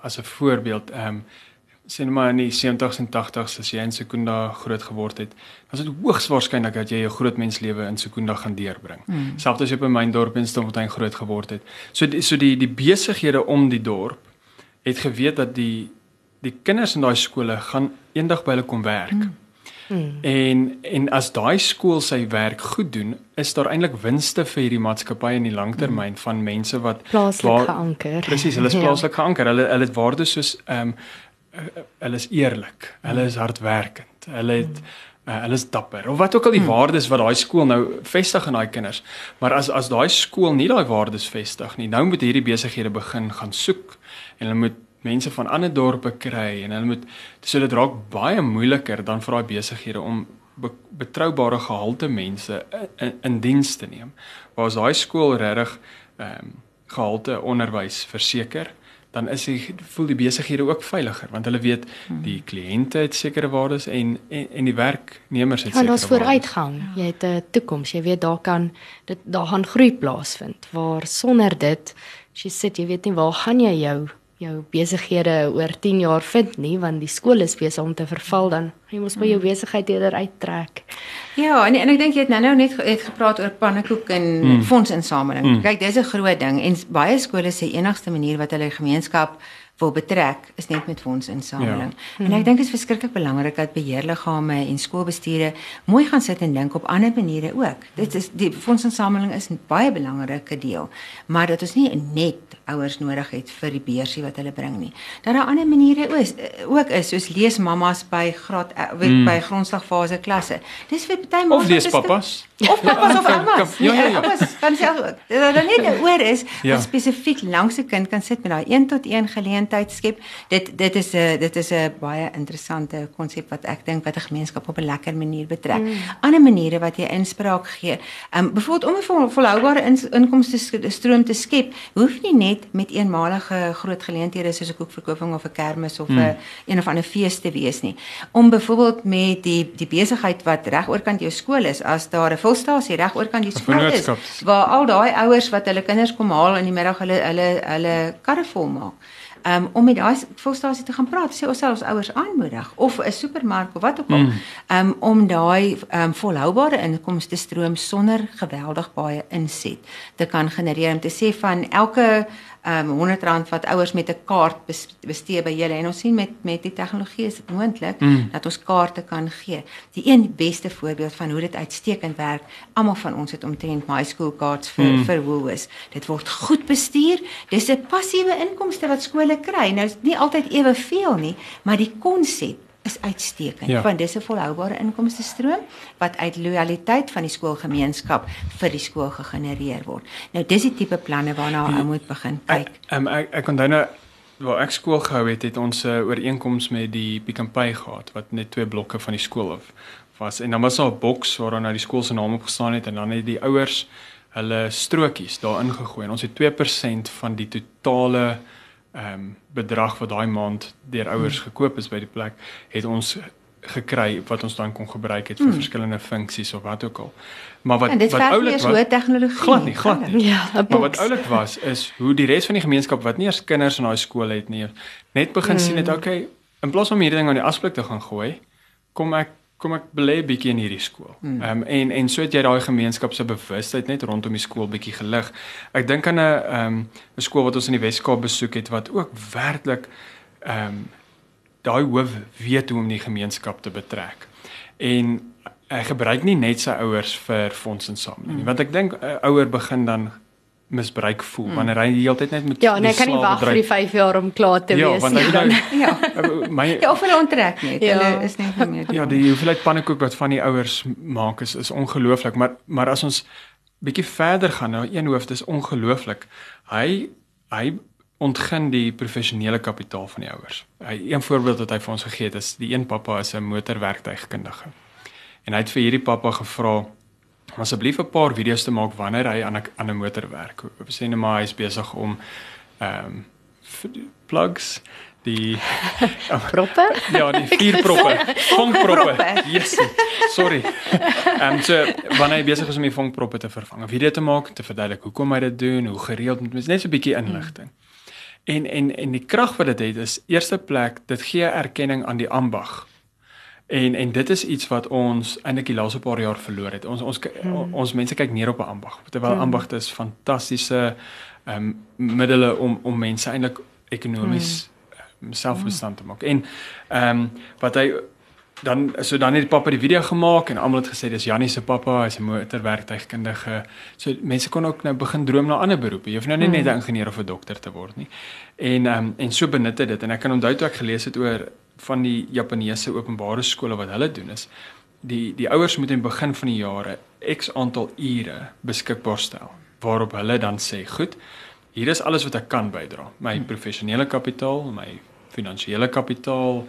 as 'n voorbeeld. Ehm um, net maar in die 70s en 80s as jy in Sekunda groot geword het, dan is dit hoogs waarskynlik dat jy jou groot menslewe in Sekunda gaan deurbring. Mm. Selfs as jy op 'n myn dorp in Stilfontein groot geword het. So die, so die die besighede om die dorp het geweet dat die die kinders in daai skole gaan eendag by hulle kom werk. Mm. Mm. En en as daai skool sy werk goed doen, is daar eintlik winste vir hierdie maatskappy in die langtermyn mm. van mense wat plaaslik geanker. Presies, hulle is plaaslik [laughs] ja. geanker. Hulle hulle het waardes soos ehm um, hulle is eerlik. Hulle is hardwerkend. Hulle het uh, hulle is dapper of wat ook al die hmm. waardes wat daai skool nou vestig in daai kinders. Maar as as daai skool nie daai waardes vestig nie, nou moet hierdie besighede begin gaan soek en hulle moet mense van ander dorpe kry en hulle moet so dit raak baie moeiliker dan vir daai besighede om be, betroubare gehalte mense in, in, in diens te neem. Waar as daai skool regtig ehm um, gehalte onderwys verseker, dan is die voel die besighede ook veiliger want hulle weet hmm. die kliënte het sekere waardes en, en en die werknemers het ja, sekere. Ja, daar's vooruitgang. Jy het 'n toekoms. Jy weet daar kan dit daar gaan groei plaasvind waar sonder dit as jy sit jy weet nie waar gaan jy jou jou besighede oor 10 jaar vind nie want die skool is besig om te verval dan jy moet by jou hmm. besigheid eerder uittrek. Ja, en en ek dink jy het nou nou net het gepraat oor pannekoek en mm. fondsinsameling. Mm. Kyk, dis 'n groot ding en baie skole sê enigste manier wat hulle gemeenskap wil betrek is net met fondsinsameling. Ja. En ek dink dit is verskriklik belangrik dat beheerliggame en skoolbestuure mooi gaan sit en dink op ander maniere ook. Dit is die fondsinsameling is 'n baie belangrike deel, maar dat ons nie net ouers nodig het vir die beursie wat hulle bring nie. Dat daar ander maniere is ook is soos lees mammas by graad eh, weet mm. by grondslagfase klasse. Dis vir party mammas of lees pappas. Of pappas of [laughs] mammas. Ja ja ja. Ouers kan self ook. Dat daar net oor is ja. wat spesifiek langs 'n kind kan sit met daai 1 tot 1 geleentheid skep. Dit dit is 'n dit is 'n baie interessante konsep wat ek dink wat 'n gemeenskap op 'n lekker manier betrek. Mm. Ander maniere wat jy inspraak gee. Ehm um, byvoorbeeld om 'n volhoubare inkomste stroom te skep, hoef nie net met eenmalige groot geleenthede soos 'n koekverkoping of 'n kermis of 'n mm. een of ander fees te wees nie. Om byvoorbeeld met die die besigheid wat reg oorkant jou skool is, as daar 'n volstasie reg oorkant die skool is, waar al daai ouers wat hulle kinders kom haal in die middag hulle hulle hulle karre vol maak um, om met daai volstasie te gaan praat, sê ons selfs ouers aanmoedig of 'n supermark of wat ook al, mm. um, om daai um, volhoubare inkomste stroom sonder geweldig baie inset te kan genereer om te sê van elke um R100 wat ouers met 'n kaart bestee by julle en ons sien met met die tegnologie is dit moontlik mm. dat ons kaarte kan gee. Die een beste voorbeeld van hoe dit uitstekend werk, almal van ons het omtrent my school cards vir mm. vir Woolworths. Dit word goed bestuur. Dis 'n passiewe inkomste wat skole kry. Nou is nie altyd eweveel nie, maar die konsep is uitstekend ja. want dis 'n volhoubare inkomste stroom wat uit lojaliteit van die skoolgemeenskap vir die skool gegenereer word. Nou dis die tipe planne waarna ons moet begin kyk. Ek um, ek, ek dan nou waar ek skool gehou het, het ons 'n ooreenkoms met die Pick n Pay gehad wat net twee blokke van die skool af was en dan was daar 'n boks waar dan nou die skool se naam op gestaan het en dan het die ouers hulle strokies daarin gegooi en ons het 2% van die totale ehm um, bedrag wat daai maand deur ouers hmm. gekoop is by die plek, het ons gekry wat ons dan kon gebruik het vir hmm. verskillende funksies of wat ook al. Maar wat wat oulik was hoe tegnologie glad nie, glad nie. Ja, maar wat oulik was is hoe die res van die gemeenskap wat nie eens kinders in daai skool het nie, net begin hmm. sien het okay, in plaas om hierdie ding aan die asblik te gaan gooi, kom ek kom ek belê bietjie in hierdie skool. Hmm. Ehm um, en en so het jy daai gemeenskap se bewustheid net rondom die skool bietjie gelig. Ek dink aan 'n ehm um, 'n skool wat ons in die Wes-Kaap besoek het wat ook werklik ehm um, daai hoof weet hoe om die gemeenskap te betrek. En hy gebruik nie net sy ouers vir fondsinsameling nie, hmm. want ek dink 'n ouer begin dan misbruik voel hmm. wanneer hy die hele tyd net met Ja, nee, kan nie wag vir die 5 jaar om klaar te ja, wees nie. Nou, [laughs] ja, [laughs] want my Ja, of hulle onttrek net. Ja. Hulle is net nie meer. Ja, die hoeveelheid pannekoek wat van die ouers maak is is ongelooflik, maar maar as ons bietjie verder gaan nou een hoof dis ongelooflik. Hy hy ontgin die professionele kapitaal van die ouers. Hy een voorbeeld wat hy vir ons gegee het is die een pappa is 'n motorwerktuigkundige. En hy het vir hierdie pappa gevra om asseblief 'n paar video's te maak wanneer hy aan 'n aan 'n motor werk. Ons sê net maar hy is besig om ehm um, plugs die [laughs] proppe? ja, die [laughs] vier proppe. [laughs] Vonkproppe. Yes. Sorry. Ehm um, so wanneer hy besig is om die vonkproppe te vervang, 'n video te maak te verduidelik hoekom hy dit doen, hoe gereeld moet mens net so 'n bietjie inligting. Hmm. En en en die krag wat dit het is eerste plek, dit gee erkenning aan die ambag. En en dit is iets wat ons eintlik die laaste paar jaar verloor het. Ons ons hmm. ons mense kyk neer op 'n ambag. Terwyl hmm. ambagte is fantastiese ehm um, middele om om mense eintlik ekonomies hmm. selfbestand te maak. En ehm um, wat hy dan so dan het pappa die video gemaak en almal het gesê dis Jannie se pappa, hy's 'n motorwerktuigkundige. So mense kon ook nou begin droom na ander beroepe. Jy hoef nou nie net 'n ingenieur of 'n dokter te word nie. En ehm um, en so benut dit en ek kan onthou toe ek gelees het oor van die Japaneese openbare skole wat hulle doen is die die ouers moet in begin van die jare X aantal ure beskikbaar stel waarop hulle dan sê, "Goed, hier is alles wat ek kan bydra. My hmm. professionele kapitaal, my finansiële kapitaal,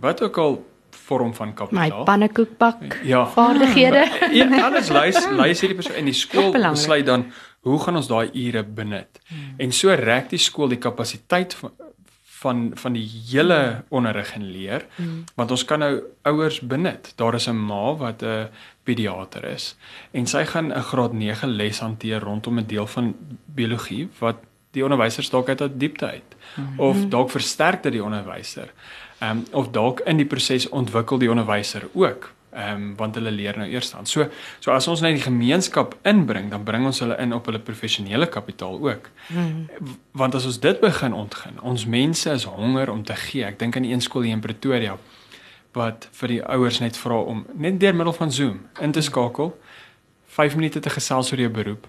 wat ook al vorm van kapitaal. My pannekoekbak ja. vaardighede. [laughs] Ja, alles lys lys hierdie persoon in die skool besluit dan hoe gaan ons daai ure benut? Hmm. En so rek die skool die kapasiteit van van van die hele onderrig en leer hmm. want ons kan nou ouers benut. Daar is 'n ma wat 'n pediater is en sy gaan 'n graad 9 les hanteer rondom 'n deel van biologie wat die onderwysers dalk uit 'n diepte uit hmm. of dalk versterk dit die onderwyser. Ehm um, of dalk in die proses ontwikkel die onderwyser ook ehm um, want hulle leer nou eers dan. So so as ons net die gemeenskap inbring, dan bring ons hulle in op hulle professionele kapitaal ook. Mm. Want as ons dit begin ontgin, ons mense is honger om te gee. Ek dink aan die een skool hier in Pretoria wat vir die ouers net vra om net deur middel van Zoom in te skakel 5 minute te gesels oor jou beroep.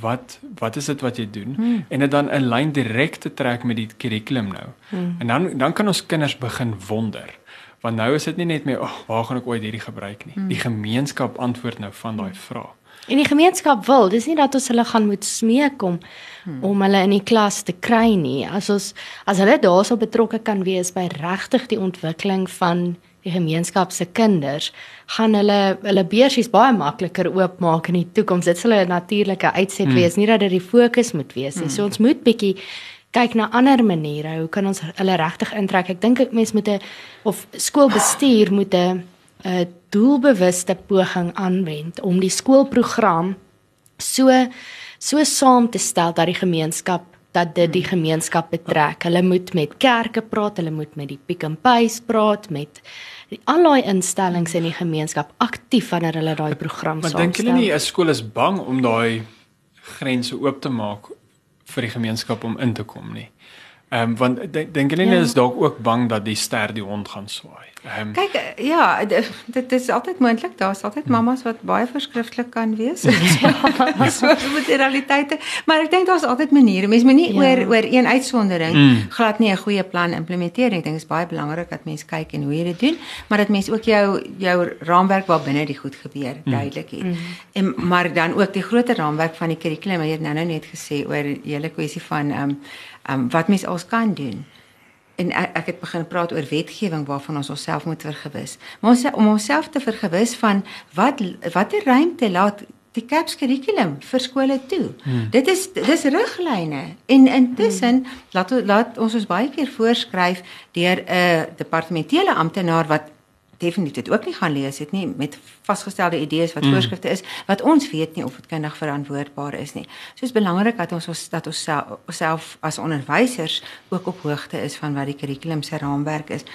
Wat wat is dit wat jy doen mm. en dit dan in lyn direk te trek met die kurrikulum nou. Mm. En dan dan kan ons kinders begin wonder want nou is dit nie net meer oh, waar gaan ek ooit hierdie gebruik nie. Hmm. Die gemeenskap antwoord nou van daai vraag. En die gemeenskap wil, dis nie dat ons hulle gaan moet smeek om hmm. om hulle in die klas te kry nie. As ons as hulle daarso betrokke kan wees by regtig die ontwikkeling van die gemeenskap se kinders, gaan hulle hulle beursies baie makliker oopmaak in die toekoms. Dit sal 'n natuurlike uitset hmm. wees, nie dat dit die fokus moet wees nie. Hmm. So ons moet bietjie kyk na ander maniere. Hoe kan ons hulle regtig intrek? Ek dink mense moet 'n of skoolbestuur moet 'n 'n doelbewuste poging aanwend om die skoolprogram so so saam te stel dat die gemeenskap dat dit die gemeenskap betrek. Hulle moet met kerke praat, hulle moet met die Pick n Pay praat met die allerlei instellings in die gemeenskap aktief wanneer hulle daai program saamstel. Maar dink julle nie 'n skool is bang om daai grense oop te maak vir die gemeenskap om in te kom nie. Ehm um, want dink julle nie ja. is dalk ook bang dat die ster die hond gaan swaai? Um, Kyk, eh, ja, dit is altyd moontlik. Daar's altyd hmm. mammas wat baie verskriftelik kan wees. so met die realiteite, maar ek dink daar's altyd maniere. Mens moenie ja. oor oor een uitsondering mm. glad nie 'n goeie plan implementeer nie. Ek dink dit is baie belangrik dat mens kyk en hoe jy dit doen, maar dat mens ook jou jou raamwerk waar binne die goed gebeur mm. duidelik het. Mm. En maar dan ook die groter raamwerk van die kurrikulum. Jy het nou nou net gesê oor die hele kwessie van ehm um, ehm um, wat mens als kan doen en ek, ek het begin praat oor wetgewing waarvan ons onsself moet vergewis. Maar ons om onsself te vergewis van wat watter ruimte laat die CAPS kurrikulum vir skole toe. Hmm. Dit is dis riglyne en intussen hmm. laat laat ons ons baie keer voorskryf deur 'n departementele amptenaar wat definitief dit ook nie gaan lees het nie met vasgestelde idees wat mm. voorskrifte is wat ons weet nie of dit kundig verantwoordbaar is nie. So is belangrik dat ons ons dat ons self as onderwysers ook op hoogte is van wat die kurrikulum se raamwerk is.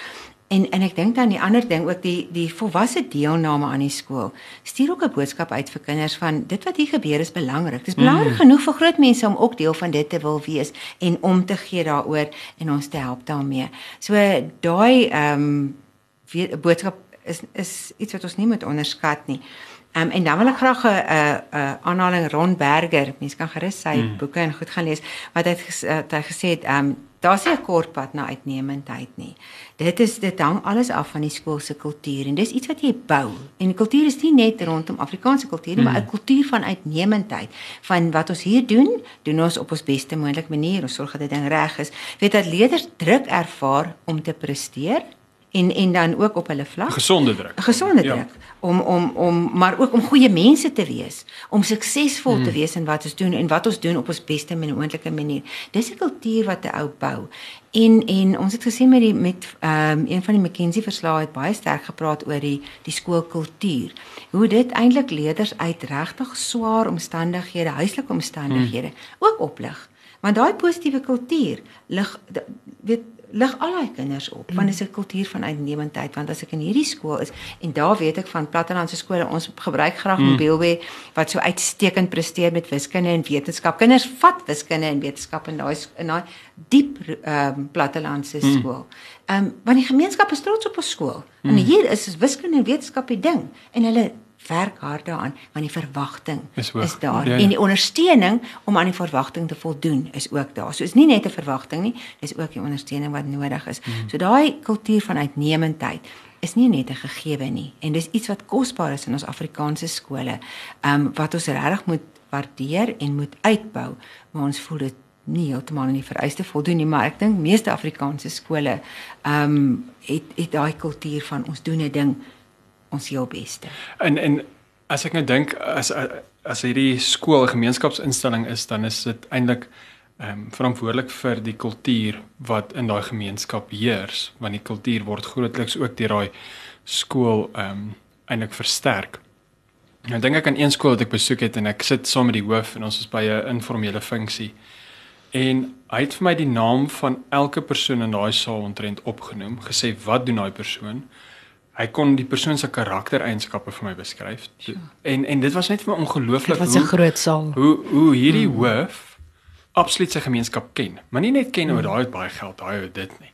En en ek dink dan die ander ding ook die die volwasse deelname aan die skool. Stuur ook 'n boodskap uit vir kinders van dit wat hier gebeur is belangrik. Dit is belangrik mm. genoeg vir groot mense om ook deel van dit te wil wees en om te gee daaroor en ons te help daarmee. So daai ehm um, 'n boodskap is is iets wat ons nie moet onderskat nie. Ehm um, en dan wil ek graag 'n 'n aanhaling Ron Berger, mense kan gerus sy mm. boeke en goed gaan lees wat hy het hy gesê het ehm um, daar's nie 'n kort pad na uitnemendheid nie. Dit is dit hang alles af van die skool se kultuur en dis iets wat jy bou. En kultuur is nie net rondom Afrikaanse kultuur nie, mm. maar 'n kultuur van uitnemendheid. Van wat ons hier doen, doen ons op ons beste moontlike manier. Ons sorg dat dit ding reg is. Weet dat leerders druk ervaar om te presteer en en dan ook op hulle vlak gesonde druk gesonde ja. druk ja. om om om maar ook om goeie mense te wees om suksesvol hmm. te wees in wat ons doen en wat ons doen op ons beste moontlike manier dis 'n kultuur wat 'n ou bou en en ons het gesien met die met ehm um, een van die McKinsey verslae het baie sterk gepraat oor die die skoolkultuur hoe dit eintlik leerders uit regtig swaar omstandighede huislike omstandighede hmm. ook oplig want daai positiewe kultuur lig weet lig al daai kinders op want dit is 'n kultuur van uitnemendheid want as ek in hierdie skool is en daar weet ek van plattelandse skole ons gebruik graag mm. mobielwe wat so uitstekend presteer met wiskunde en wetenskap kinders vat wiskunde en wetenskap in daai in daai diep ehm um, plattelandse mm. skool. Ehm um, want die gemeenskap is trots op ons skool. Mm. En hier is wiskunde en wetenskap die ding en hulle werk hard daaraan want die verwagting is, is daar ja, ja. en die ondersteuning om aan die verwagting te voldoen is ook daar. So is nie net 'n verwagting nie, dis ook die ondersteuning wat nodig is. Mm. So daai kultuur van uitnemendheid is nie net 'n gegewe nie en dis iets wat kosbaar is in ons Afrikaanse skole. Ehm um, wat ons regtig moet waardeer en moet uitbou, maar ons voel dit nie heeltemal aan die vereiste voldoen nie, maar ek dink meeste Afrikaanse skole ehm um, het het daai kultuur van ons doen 'n ding ons heel beste. En en as ek nou dink as as hierdie skool 'n gemeenskapsinstelling is, dan is dit eintlik ehm um, verantwoordelik vir die kultuur wat in daai gemeenskap heers, want die kultuur word grootliks ook deur daai skool ehm um, eintlik versterk. Nou dink ek aan een skool wat ek besoek het en ek sit saam met die hoof en ons is by 'n informele funksie. En hy het vir my die naam van elke persoon in daai saal ontrent opgenoem, gesê wat doen daai persoon? Hy kon die persoon se karaktereienskappe vir my beskryf. Ja. En en dit was net vir my ongelooflik hoe Dit was 'n groot saal. Hoe hoe hierdie hmm. hoof absoluut sy gemeenskap ken. Maar nie net ken oor hmm. daai het baie geld, daai het dit nie.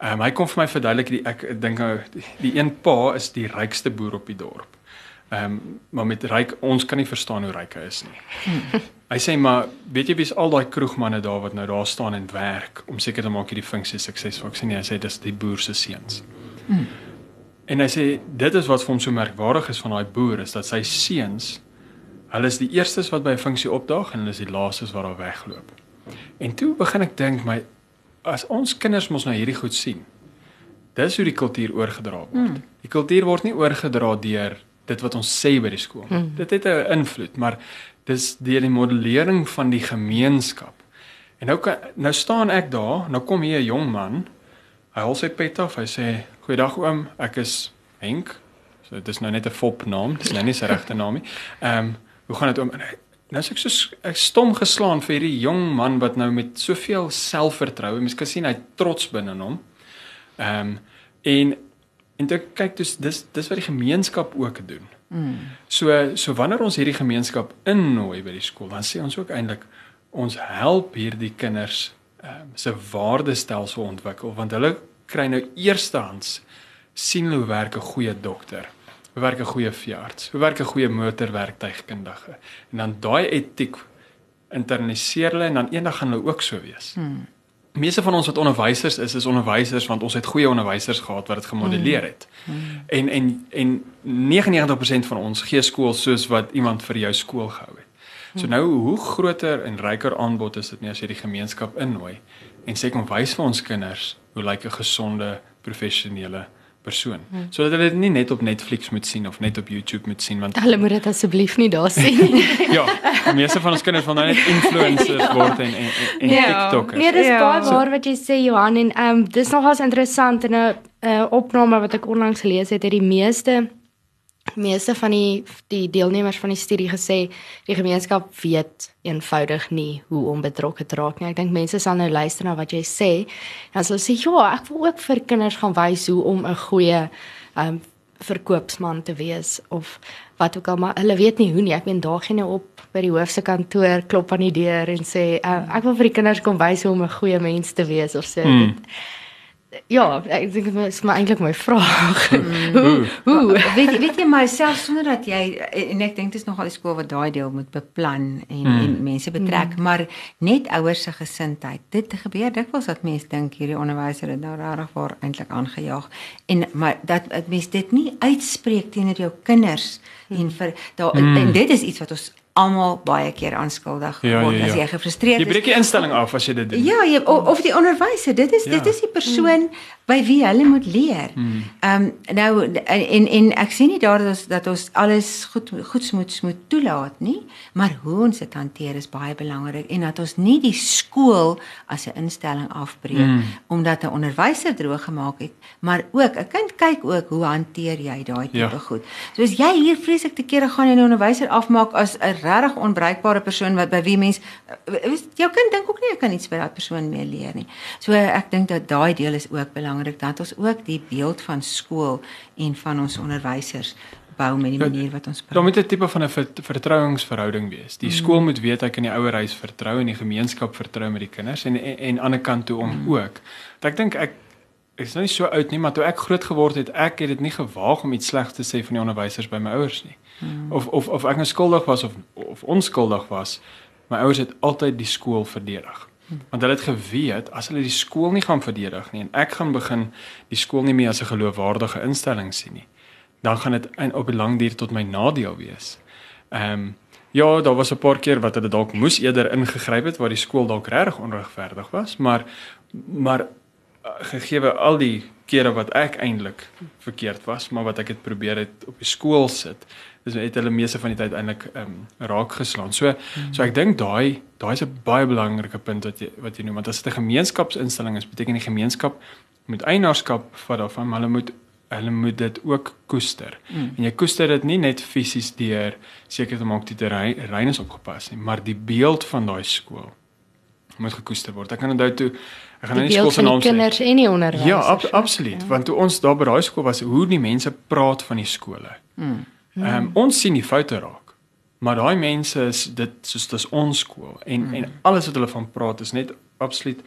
Ehm um, hy kom vir my verduidelik die ek dink nou die, die een pa is die rykste boer op die dorp. Ehm um, maar met ryk ons kan nie verstaan hoe ryk hy is nie. Hmm. Hy sê maar weet jy wie's al daai kroegmanne daar wat nou daar staan en werk om seker te maak hierdie funksie suksesvol. Ek sê nee, hy sê dis die boer se seuns. Mm. En hy sê dit is wat vir hom so merkwaardig is van daai boer is dat sy seuns hulle is die eerstes wat by 'n funksie opdaag en hulle is die laastes wat daar wegloop. En toe begin ek dink my as ons kinders mos nou hierdie goed sien. Dis hoe die kultuur oorgedra word. Mm. Die kultuur word nie oorgedra deur dit wat ons sê by die skool. Mm. Dit het 'n invloed, maar dis deur die modellering van die gemeenskap. En nou kan nou staan ek daar, nou kom hier 'n jong man. Hy hou sy pet af. Hy sê: "Goeiedag oom, ek is Henk." So dit is nou net 'n fopnaam, dis nou nie sy regte naam nie. Ehm, um, hoe gaan dit oom? Nou sê ek so ek stom geslaan vir hierdie jong man wat nou met soveel selfvertroue, mens kan sien hy trots binne hom. Ehm um, en en dit kyk dis dis dis wat die gemeenskap ook doen. Mm. So so wanneer ons hierdie gemeenskap innooi by die skool, dan sê ons ook eintlik ons help hierdie kinders ehm um, se waardestelsel ontwikkel want hulle kry nou eerstehands sien hoe werk 'n goeie dokter, hoe werk 'n goeie veearts, hoe werk 'n goeie motorwerktuigkundige. En dan daai etiek internaliseer hulle en dan eendag gaan hulle ook so wees. Mm meeste van ons wat onderwysers is, is onderwysers want ons het goeie onderwysers gehad wat dit gemodelleer het. Mm. Mm. En en en 99% van ons gee skool soos wat iemand vir jou skool gehou het. So mm. nou hoe groter en ryker aanbod is dit nie as jy die gemeenskap innooi en sê kom wys vir ons kinders hoe lyk 'n gesonde professionele persoon. Hmm. Sodat hulle dit nie net op Netflix moet sien of net op YouTube moet sien want hulle moet dit asseblief nie daar sien nie. [laughs] ja, die meeste van ons kinders van nou net influencers ja. word en en, en ja. TikTokers. Nee, dis ja. baie waar wat jy sê Johan en ehm um, dis nogals interessant en 'n uh, opname wat ek onlangs gelees het, het die meeste meeste van die die deelnemers van die studie gesê die gemeenskap weet eenvoudig nie hoe om betrokke te raak nie. Ek dink mense sal nou luister na wat jy sê. Dan sal sê ja, ek wil ook vir kinders gaan wys hoe om 'n goeie um verkoopsman te wees of wat ook al maar hulle weet nie hoe nie. Ek meen daar gaan jy op by die hoofse kantoor klop aan die deur en sê uh, ek wil vir die kinders kom wys hoe om 'n goeie mens te wees of so. Hmm. Dit, Ja, ek dink dit is maar eintlik my vraag. [laughs] Mm. [laughs] hoe hoe weet weet jy maar self sonder dat jy en ek dink dit is nogal die skool wat daai deel moet beplan en mm. en mense betrek, mm. maar net ouers se gesindheid. Dit gebeur dikwels dat mense dink hierdie onderwyser het nou regtig waar eintlik aangejaag en maar dat mense dit nie uitspreek teenoor jou kinders en vir daar mm. en dit is iets wat ons almal baie keer aanskuldig ja, word ja, ja, ja. as jy gefrustreerd is. Jy breek die instelling af as jy dit doen. Ja, jy, of, of die onderwyser, dit is ja. dit is die persoon mm. by wie hulle moet leer. Mm. Ehm mm. um, nou en en ek sien nie daar dat ons dat ons alles goed goed moet moet toelaat nie, maar hoe ons dit hanteer is baie belangrik en dat ons nie die skool as 'n instelling afbreek mm. omdat 'n onderwyser droog gemaak het, maar ook 'n kind kyk ook hoe hanteer jy daai tipe ja. goed. So as jy hier vreeslik te kere gaan en 'n onderwyser afmaak as 'n regtig onbruikbare persoon wat by wie mens eh, jou kind dink ook nie ek kan iets by daai persoon meer leer nie. So ek dink dat daai deel is ook belangrik dat ons ook die beeld van skool en van ons onderwysers bou met die manier wat ons praat. Daar moet 'n tipe van 'n vertrouensverhouding wees. Die mm. skool moet weet hy kan die ouer huis vertrou en die gemeenskap vertrou met die kinders en en, en aan die ander kant toe om mm. ook. Ek dink ek ek is nou nie so oud nie, maar toe ek groot geword het, ek het dit nie gewaag om iets slegs te sê van die onderwysers by my ouers nie. Hmm. Of of of ek nou skuldig was of of onskuldig was, my ouers het altyd die skool verdedig. Want hulle het geweet as hulle die skool nie gaan verdedig nie en ek gaan begin die skool nie meer as 'n geloofwaardige instelling sien nie, dan gaan dit op 'n lang duur tot my nadeel wees. Ehm um, ja, daar was 'n paar keer wat hulle dalk moes eerder ingegryp het waar die skool dalk regtig onregverdig was, maar maar eh, gegee al die kere wat ek eintlik verkeerd was, maar wat ek het probeer het op die skool sit, dis het hulle meeste van die tyd eintlik ehm um, raak geslaan. So mm. so ek dink daai daai is 'n baie belangrike punt wat jy wat jy noem, want as dit 'n gemeenskapsinstelling is, beteken die gemeenskap moet eienaarskap vat daarvan, maar hulle moet hulle moet dit ook koester. Mm. En jy koester dit nie net fisies deur seker te maak die terrein is opgepas nie, maar die beeld van daai skool moet gekoester word. Ek kan onthou toe ek gaan nou nie skool van ons kinders en nie onderwys. Ja, ab, absoluut, ja. want toe ons daar by daai skool was, hoe die mense praat van die skole. Mm. Ehm um, ons sien die foute raak. Maar daai mense is dit soos dis ons skool en mm. en alles wat hulle van praat is net absoluut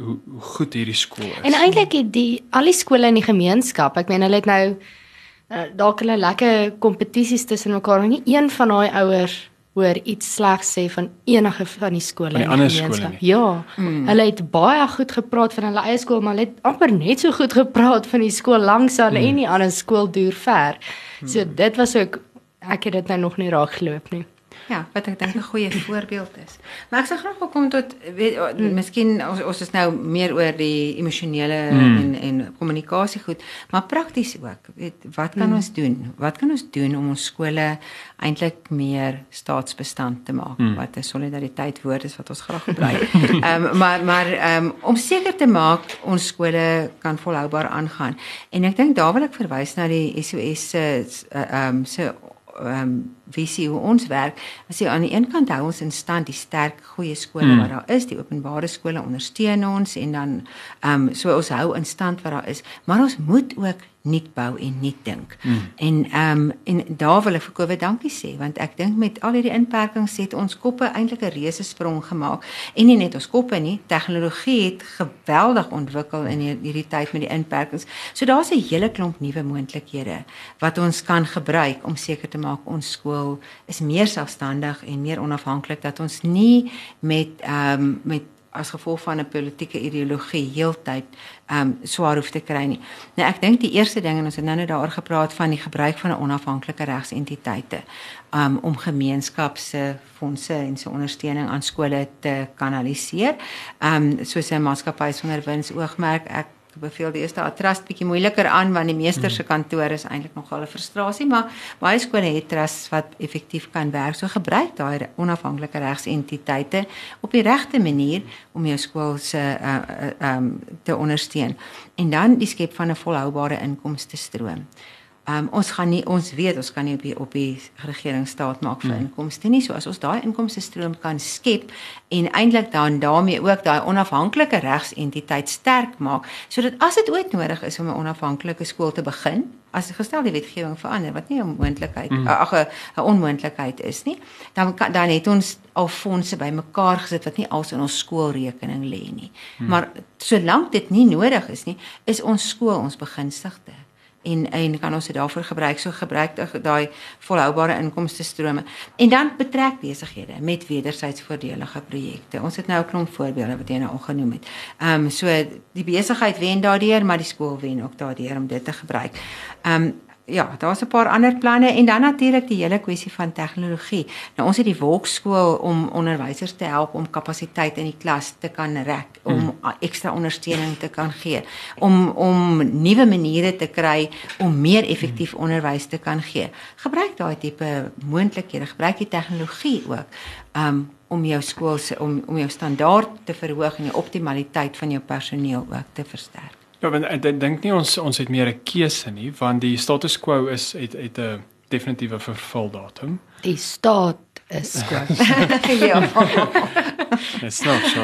hoe, hoe goed hierdie skool is. En eintlik het die al die skole in die gemeenskap, ek meen hulle het nou uh, dalk hulle lekker kompetisies tussen mekaar, nie een van daai ouers hoor iets slegs sê van enige van die skole in die gemeenskap. Ja. Mm. Hulle het baie goed gepraat van hulle eie skool, maar hulle het amper net so goed gepraat van die skool langs aan mm. en die ander skool deur ver. So mm. dit was ook ek het dit nou nog nie raak geloop nie. Ja, wat ek dink 'n goeie voorbeeld is. Maar ek sê graag wil kom tot weet mm. miskien ons ons is nou meer oor die emosionele mm. en en kommunikasie goed, maar prakties ook. Weet wat kan mm. ons doen? Wat kan ons doen om ons skole eintlik meer staatsbestand te maak? Mm. Wat 'n solidariteit woord is wat ons graag gebruik. [laughs] Ehm um, maar maar ehm um, om seker te maak ons skole kan volhoubaar aangaan. En ek dink daar wil ek verwys na die SOS se ehm um, se ehm um, visie hoe ons werk. As jy aan die een kant hou ons in stand die sterk goeie skole mm. wat daar is, die openbare skole ondersteun ons en dan ehm um, so ons hou in stand wat daar is, maar ons moet ook nuut bou en nuut dink. Mm. En ehm um, en daar wil ek vir Covid dankie sê want ek dink met al hierdie inperkings het ons koppe eintlik 'n reuse sprong gemaak en nie net ons koppe nie, tegnologie het geweldig ontwikkel in hierdie tyd met die inperkings. So daar's 'n hele klomp nuwe moontlikhede wat ons kan gebruik om seker te maak ons skool is meer selfstandig en meer onafhanklik dat ons nie met ehm um, met as gevolg van 'n politieke ideologie heeltyd ehm um, swaar hoef te kry nie. Nou ek dink die eerste ding en ons het nou net daaroor gepraat van die gebruik van 'n onafhanklike regsentiteite um, om gemeenskap se fondse en se ondersteuning aan skole te kanaliseer. Ehm um, soos 'n maatskappy sonder winsoogmerk Ek beveel die eerste trust bietjie moeiliker aan want die meester se kantoor is eintlik nogal 'n frustrasie, maar baie skole het trusts wat effektief kan werk. So gebruik daai onafhanklike regsentiteite op die regte manier om jou skool se uh, uh, um, te ondersteun. En dan die skep van 'n volhoubare inkomste stroom. Um, ons gaan nie ons weet ons kan nie op die op die regering staat maak vir hmm. inkomste nie. So as ons daai inkomste stroom kan skep en eintlik dan daarmee ook daai onafhanklike regsentiteit sterk maak sodat as dit ooit nodig is om 'n onafhanklike skool te begin, as gestel die wetgewing verander wat nie 'n moontlikheid hmm. ag 'n onmoontlikheid is nie, dan kan, dan het ons al fondse bymekaar gesit wat nie als in ons skoolrekening lê nie. Hmm. Maar solank dit nie nodig is nie, is ons skool ons begunstigde en en kan ons dit daarvoor gebruik. So gebruik daai volhoubare inkomste strome en dan betrek besighede met wederzijds voordelige projekte. Ons het nou 'n klomp voorbeelde wat jy nou al genoem het. Ehm um, so die besigheid wen daardeur maar die skool wen ook daardeur om dit te gebruik. Ehm um, ja, daar's 'n paar ander planne en dan natuurlik die hele kwessie van tegnologie. Nou ons het die Wolkskool om onderwysers te help om kapasiteit in die klas te kan rek, om hmm. ekstra ondersteuning te kan gee, om om nuwe maniere te kry om meer effektief hmm. onderwys te kan gee. Gebruik daai tipe moontlikhede, gebruik die tegnologie ook. Um om jou skool se om om jou standaard te verhoog en die optimaliteit van jou personeel ook te versterk. Ja, want ek dink nie ons ons het meer 'n keuse nie, want die status quo is het het 'n definitiewe vervaldatum. Die staat is quo. [laughs] ja. Dit's nog so.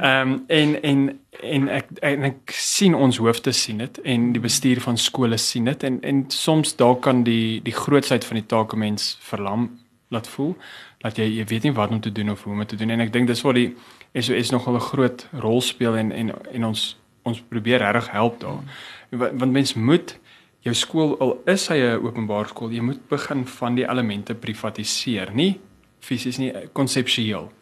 Ehm en en en ek en ek sien ons hoofde sien dit en die bestuur van skole sien dit en en soms dalk kan die die grootsheid van die take mens verlam laat voel dat jy jy weet nie wat om te doen of hoe om te doen en ek dink dis waar die SOS nogal 'n groot rol speel en en en ons ons probeer reg help daar. Want, want mens moet jou skool al is hy 'n openbare skool, jy moet begin van die elemente privatiseer, nie fisies nie konseptueel.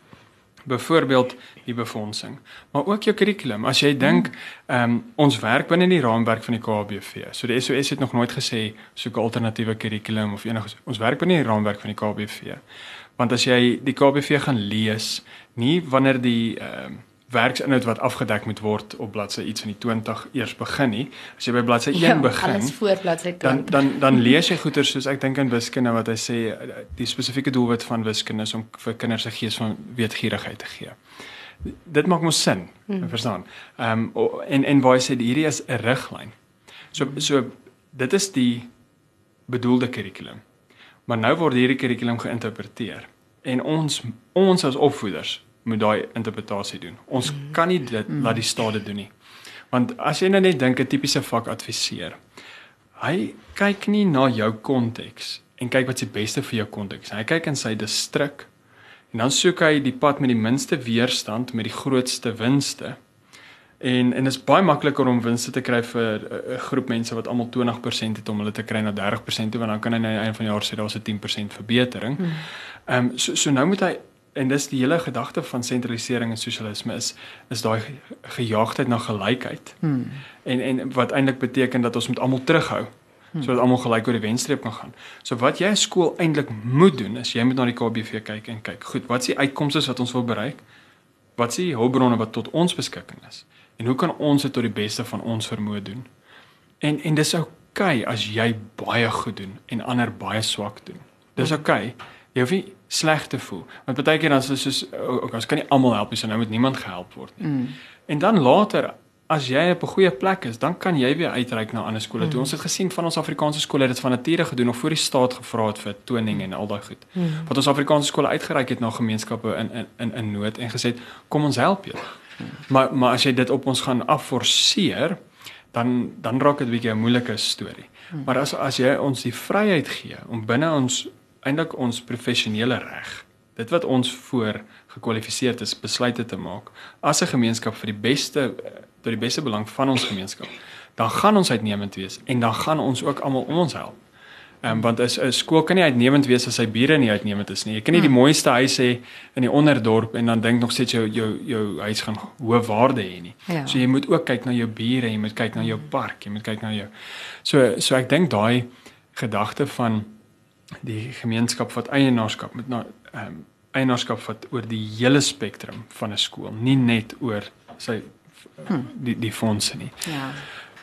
Byvoorbeeld die befondsing, maar ook jou kurrikulum. As jy dink, ehm um, ons werk binne die raamwerk van die KBV. So die SOS het nog nooit gesê soek 'n alternatiewe kurrikulum of enige ons werk binne die raamwerk van die KBV. Want as jy die KBV gaan lees, nie wanneer die ehm um, werksinhoud wat afgedek moet word op bladsy iets van die 20 eers begin nie. As jy by bladsy [laughs] 1 ja, begin, alles voor bladsy 20. Dan dan dan [laughs] lees jy goeie soos ek dink in wiskunde wat hy sê die spesifieke doelwit van wiskunde is om vir kinders 'n gees van weetgierigheid te gee dit maak mos sin, hmm. verstaan? Ehm um, en en waar sê hierdie is 'n riglyn. So so dit is die bedoelde kurrikulum. Maar nou word hierdie kurrikulum geïnterpreteer en ons ons as opvoeders moet daai interpretasie doen. Ons hmm. kan nie dit hmm. laat die staat doen nie. Want as jy nou net dink 'n tipiese vak adviseer. Hy kyk nie na jou konteks en kyk wat se beste vir jou konteks. Hy kyk in sy distrik En dan soek hy die pad met die minste weerstand met die grootste winste. En en dit is baie makliker om winste te kry vir 'n groep mense wat almal 20% het om hulle te kry na 30% toe want dan kan hy aan die einde van die jaar sê daar's 'n 10% verbetering. Hmm. Ehm um, so so nou moet hy en dis die hele gedagte van sentralisering en sosialisme is is daai gejaagdheid na gelykheid. Hmm. En en wat eintlik beteken dat ons moet almal terughou sodat almal gelyk oor die wenstreep kan gaan. So wat jy as skool eintlik moet doen is jy moet na die KBV kyk en kyk, goed, wat is die uitkomste wat ons wil bereik? Wat is die hulpbronne wat tot ons beskikking is? En hoe kan ons dit tot die beste van ons vermoë doen? En en dis oukei okay as jy baie goed doen en ander baie swak doen. Dis oukei. Okay. Jy hoef nie sleg te voel. Want baie keer dan is dit soos ook ons kan nie almal help nie, so nou moet niemand gehelp word nie. Mm. En dan later as jy op 'n goeie plek is, dan kan jy weer uitreik na ander skole. Mm. Toe ons het gesien van ons Afrikaanse skole het dit van nature gedoen of voor die staat gevra het vir toning en al daai goed. Mm. Wat ons Afrikaanse skole uitgereik het na gemeenskappe in in in in nood en gesê kom ons help julle. Mm. Maar maar as jy dit op ons gaan afforceer, dan dan raak dit 'n bietjie 'n moeilike storie. Mm. Maar as as jy ons die vryheid gee om binne ons eintlik ons professionele reg dit wat ons voor gekwalifiseer is besluite te maak as 'n gemeenskap vir die beste tot die beste belang van ons gemeenskap, dan gaan ons uitnemend wees en dan gaan ons ook almal om ons help. Ehm um, want as 'n skool kan nie uitnemend wees as sy bure nie uitnemend is nie. Jy kan nie die hmm. mooiste huis hê in die onderdorp en dan dink nog steeds jou jou jou huis gaan hoë waarde hê nie. Ja. So jy moet ook kyk na jou bure, jy moet kyk na jou park, jy moet kyk na jou So so ek dink daai gedagte van die gemeenskap wat eienaarskap met na ehm um, eienaarskap wat oor die hele spektrum van 'n skool, nie net oor sy hmm. die die fondse nie. Ja.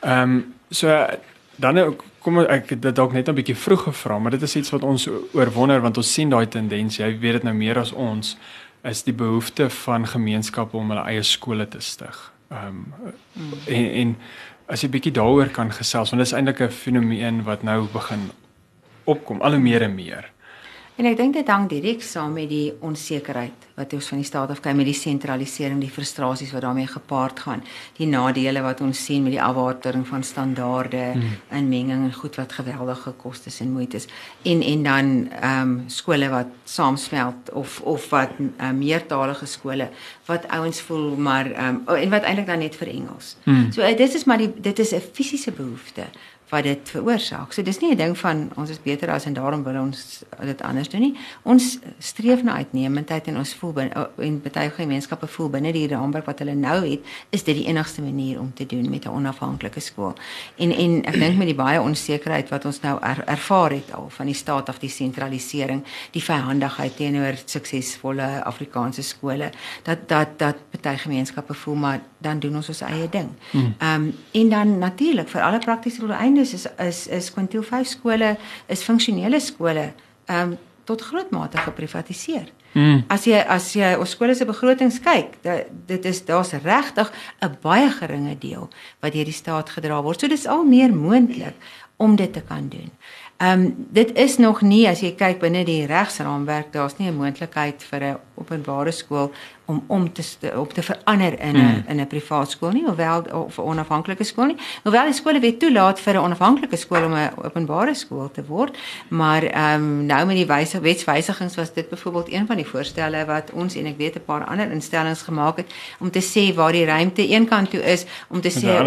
Ehm um, so dan nou kom ek dit dalk net 'n bietjie vroeg gevra, maar dit is iets wat ons oorwonder want ons sien daai tendens, jy weet dit nou meer as ons is die behoefte van gemeenskappe om hulle eie skole te stig. Ehm um, hmm. en, en as jy bietjie daaroor kan gesels want dit is eintlik 'n fenomeen wat nou begin opkom al hoe meer en meer. En ek dink dit hang direk saam met die onsekerheid wat ons van die staat af kry met die sentralisering, die frustrasies wat daarmee gepaard gaan, die nadele wat ons sien met die afwatering van standaarde, hmm. inmenging en goed wat geweldige kostes en moeites en en dan ehm um, skole wat saamsmelt of of wat um, meertalige skole wat ouens voel maar ehm um, en wat eintlik dan net vir Engels. Hmm. So dit is maar die dit is 'n fisiese behoefte wat dit veroorsaak. So dis nie 'n ding van ons is beter as en daarom wil ons dit anders doen nie. Ons streef na uitnemendheid en ons voel binne en baie gemeenskappe voel binne die raamwerk wat hulle nou het, is dit die enigste manier om te doen met 'n onafhanklike skool. En en ek dink met die baie onsekerheid wat ons nou er, ervaar het al van die staat af die sentralisering, die vyhandigheid teenoor suksesvolle Afrikaanse skole, dat dat dat baie gemeenskappe voel maar dan doen ons ons eie ding. Hmm. Ehm um, en dan natuurlik vir alle praktiese doeleindes is is is, is kwintiel 5 skole is funksionele skole ehm um, tot groot mate geprivatiseer. Hmm. As jy as jy ons skole se begrotings kyk, dat, dit is daar's regtig 'n baie geringe deel wat deur die staat gedra word. So dis al meer moontlik om dit te kan doen. Ehm um, dit is nog nie as jy kyk binne die regsraamwerk, daar's nie 'n moontlikheid vir 'n openbare skool om om te op te verander in 'n mm. in 'n privaat skool nie, hoewel of 'n onafhanklike skool nie. Hoewel die skole wet toelaat vir 'n onafhanklike skool om 'n openbare skool te word, maar ehm um, nou met die wyse wetswysigings was dit byvoorbeeld een van die voorstelle wat ons en ek weet 'n paar ander instellings gemaak het om te sê waar die ruimte een kant toe is om te sê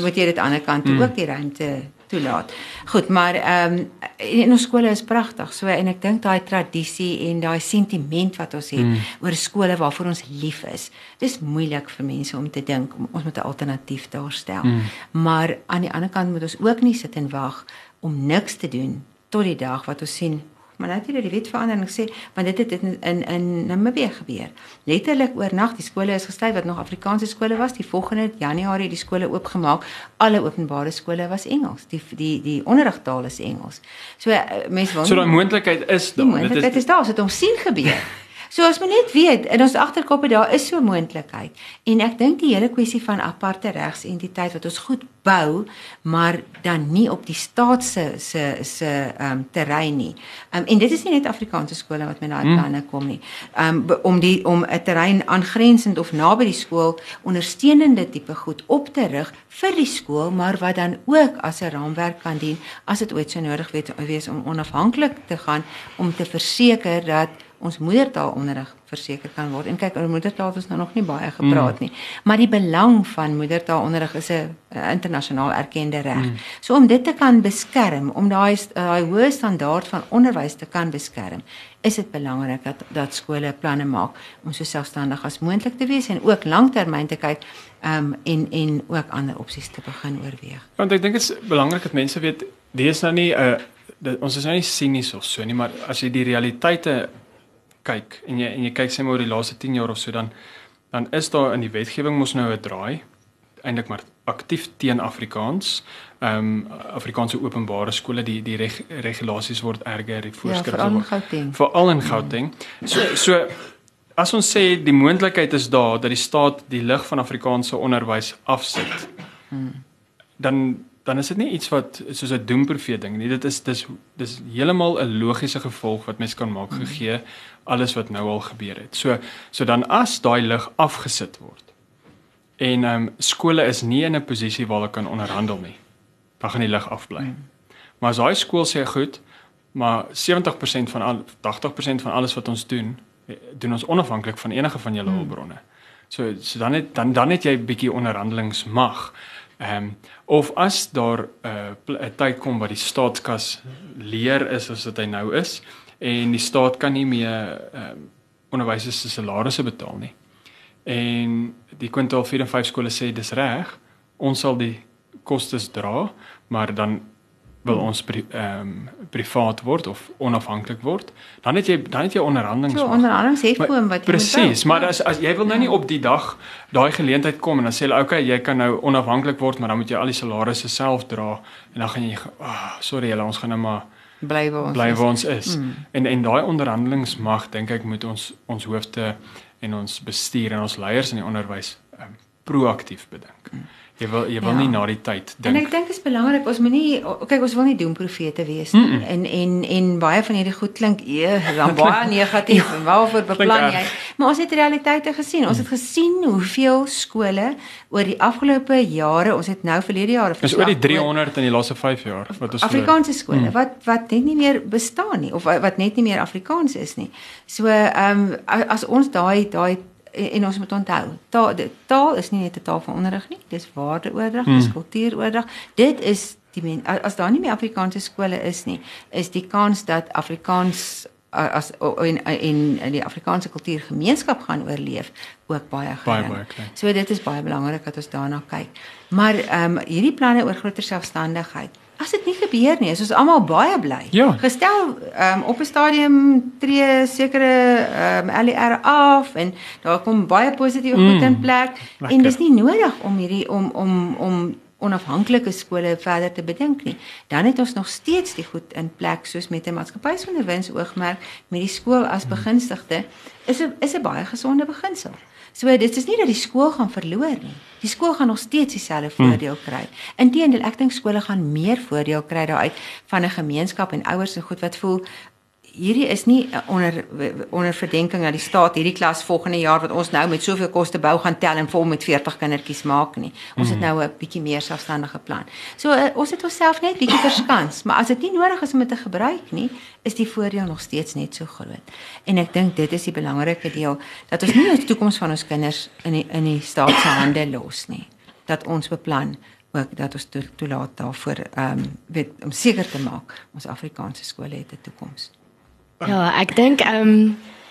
moet jy dit aan die ander kant toe mm. ook die ruimte toelaat. Goed, maar ehm um, in ons skole is pragtig. So en ek dink daai tradisie en daai sentiment wat ons het mm. oor skole waarvoor ons lief is. Dis moeilik vir mense om te dink ons moet 'n alternatief daarstel. Mm. Maar aan die ander kant moet ons ook nie sit en wag om niks te doen tot die dag wat ons sien maar nou het hulle die wet verander en sê want dit het in in, in Namibië gebeur. Letterlik oornag die skole is gesluit wat nog Afrikaanse skole was. Die volgende Januarie die skole oopgemaak. Alle openbare skole was Engels. Die die die onderrigtaal is Engels. So eh, mense wonder So daai moontlikheid is daar. Dit is daar, so dit ons sien gebeur. [laughs] So as mens net weet in ons agterkoppe daar is so moontlikheid. En ek dink die hele kwessie van aparte regsentiteit wat ons goed bou, maar dan nie op die staat se se se ehm um, terrein nie. Ehm um, en dit is nie net Afrikaanse skole wat met daai hmm. planne kom nie. Ehm um, om die om 'n terrein aangrensend of naby die skool ondersteunende tipe goed op te rig vir die skool, maar wat dan ook as 'n raamwerk kan dien as dit ooit so nodig wees om onafhanklik te gaan om te verseker dat ons moedertaalonderrig verseker kan word. En kyk, oor moedertaal het ons nou nog nie baie gepraat mm. nie, maar die belang van moedertaalonderrig is 'n internasionaal erkende reg. Mm. So om dit te kan beskerm, om daai daai hoë standaard van onderwys te kan beskerm, is dit belangrik dat dat skole planne maak om so selfstandig as moontlik te wees en ook langtermyn te kyk um en en ook ander opsies te begin oorweeg. Want ek dink dit is belangrik dat mense weet dis nou nie 'n uh, ons is nou nie sinies of so nie, maar as jy die realiteite kyk en jy en jy kyk sê maar oor die laaste 10 jaar of so dan dan is daar in die wetgewing mos nou 'n draai eintlik maar aktief teen Afrikaans. Ehm um, Afrikaanse openbare skole die die reg, regulasies word erger, die voorskrifte ja, word Gauteng. veral in Gauteng. So so as ons sê die moontlikheid is daar dat die staat die lig van Afrikaanse onderwys afsit. Hmm. Dan dan is dit nie iets wat soos 'n doemprofeet ding nie. Dit is dis dis heeltemal 'n logiese gevolg wat mens kan maak gegee alles wat nou al gebeur het. So so dan as daai lig afgesit word en ehm um, skole is nie in 'n posisie waar hulle kan onderhandel nie. Dan gaan die lig afbly. Mm. Maar as daai skool sê goed, maar 70% van al 80% van alles wat ons doen, eh, doen ons onafhanklik van enige van julle mm. hulpbronne. So so dan het dan dan het jy 'n bietjie onderhandelingsmag. Ehm um, of as daar 'n uh, 'n tyd kom wat die staatskas leer is as wat hy nou is en die staat kan nie meer ehm um, onderwysers se salarisse betaal nie. En die kwintaal 4 en 5 skole sê dis reg, ons sal die kostes dra, maar dan wil ons ehm pri, um, privaat word of onafhanklik word, dan het jy dan het jy onderhandelings. So onderhandelings het kom wat jy Presies, maar as as jy wil nou nie op die dag daai geleentheid kom en dan sê hulle okay, jy kan nou onafhanklik word, maar dan moet jy al die salarisse self dra en dan gaan jy ah, sorry julle, ons gaan nou maar bly waar ons bly waar ons is. Mm. En en daai onderhandelingsmag dink ek moet ons ons hoofde en ons bestuur en ons leiers in die onderwys um, proaktief bedink. Mm. Jy wil jy wil ja. nie na die tyd dink. En ek dink dit is belangrik ons moenie kyk ons wil nie doemprofete wees nie. Mm -mm. En en en baie van hierdie goed klink eë dan baie [laughs] negatief ja. en waarvoor beplan jy? Maar ons het realiteite gesien. Ons het mm. gesien hoeveel skole oor die afgelope jare, ons het nou verlede jare Dis oor die 300 in die laaste 5 jaar wat ons Afrikaanse skole mm. wat wat net nie meer bestaan nie of wat net nie meer Afrikaans is nie. So ehm um, as ons daai daai en, en ons moet onthou, taal taal is nie net 'n taal van onderrig nie, dis waardeoordrag, hmm. dis kultuuroordrag. Dit is die men, as daar nie meer Afrikaanse skole is nie, is die kans dat Afrikaans as in in in die Afrikaanse kultuurgemeenskap gaan oorleef ook baie gering. Baie, baie so dit is baie belangrik dat ons daarna kyk. Maar ehm um, hierdie planne oor groter selfstandigheid as dit nie gebeur nie, is ons almal baie bly. Ja. Gestel um, op 'n stadium tree sekere um, ehm, LER af en daar kom baie positiewe mm. goed in plek Lekker. en dis nie nodig om hierdie om om om onafhanklike skole verder te bedink nie. Dan het ons nog steeds die goed in plek soos met 'n maatskappysonderwys oogmerk met die skool as mm. begunstigde is 'n is 'n baie gesonde beginsel. So dit is nie dat die skool gaan verloor nie. Die skool gaan nog steeds dieselfde hmm. voordeel kry. Inteendeel, ek dink skole gaan meer voordeel kry daaruit van 'n gemeenskap en ouers en goed wat voel hierdie is nie onder onder verdenking dat die staat hierdie klas volgende jaar wat ons nou met soveel koste bou gaan tel en vol met 40 kindertjies maak nie. Ons mm. het nou 'n bietjie meer selfstandige plan. So uh, ons het onsself net bietjie verskans, maar as dit nie nodig is om dit te gebruik nie, is die voordeel nog steeds net so groot. En ek dink dit is die belangrike deel dat ons nie die toekoms van ons kinders in die, in die staat se hande los nie. Dat ons beplan ook dat ons to, toelaat daarvoor ehm um, weet om seker te maak ons Afrikaanse skole het 'n toekoms. Ja, ek dink ehm um,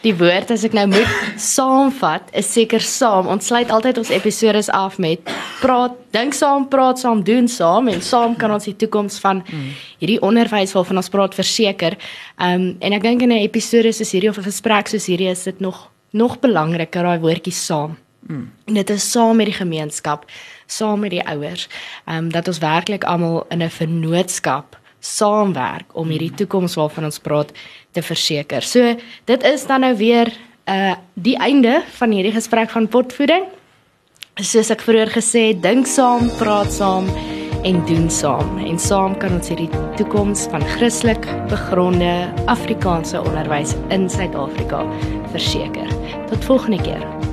die woord as ek nou moet [laughs] saamvat is seker saam. Ons sluit altyd ons episode af met praat, dink saam, praat saam, doen saam en saam kan ons die toekoms van hierdie onderwys waarvan ons praat verseker. Ehm um, en ek dink in 'n episode soos hierdie of 'n gesprek soos hierdie is dit nog nog belangriker daai woordjie saam. Mm. En dit is saam met die gemeenskap, saam met die ouers, ehm um, dat ons werklik almal in 'n vennootskap saamwerk om hierdie toekoms waarvan ons praat te verseker. So dit is dan nou weer uh die einde van hierdie gesprek van potvoeding. Soos ek vroeër gesê het, dink saam, praat saam en doen saam. En saam kan ons hierdie toekoms van Christelik begronde Afrikaanse onderwys in Suid-Afrika verseker. Tot volgende keer.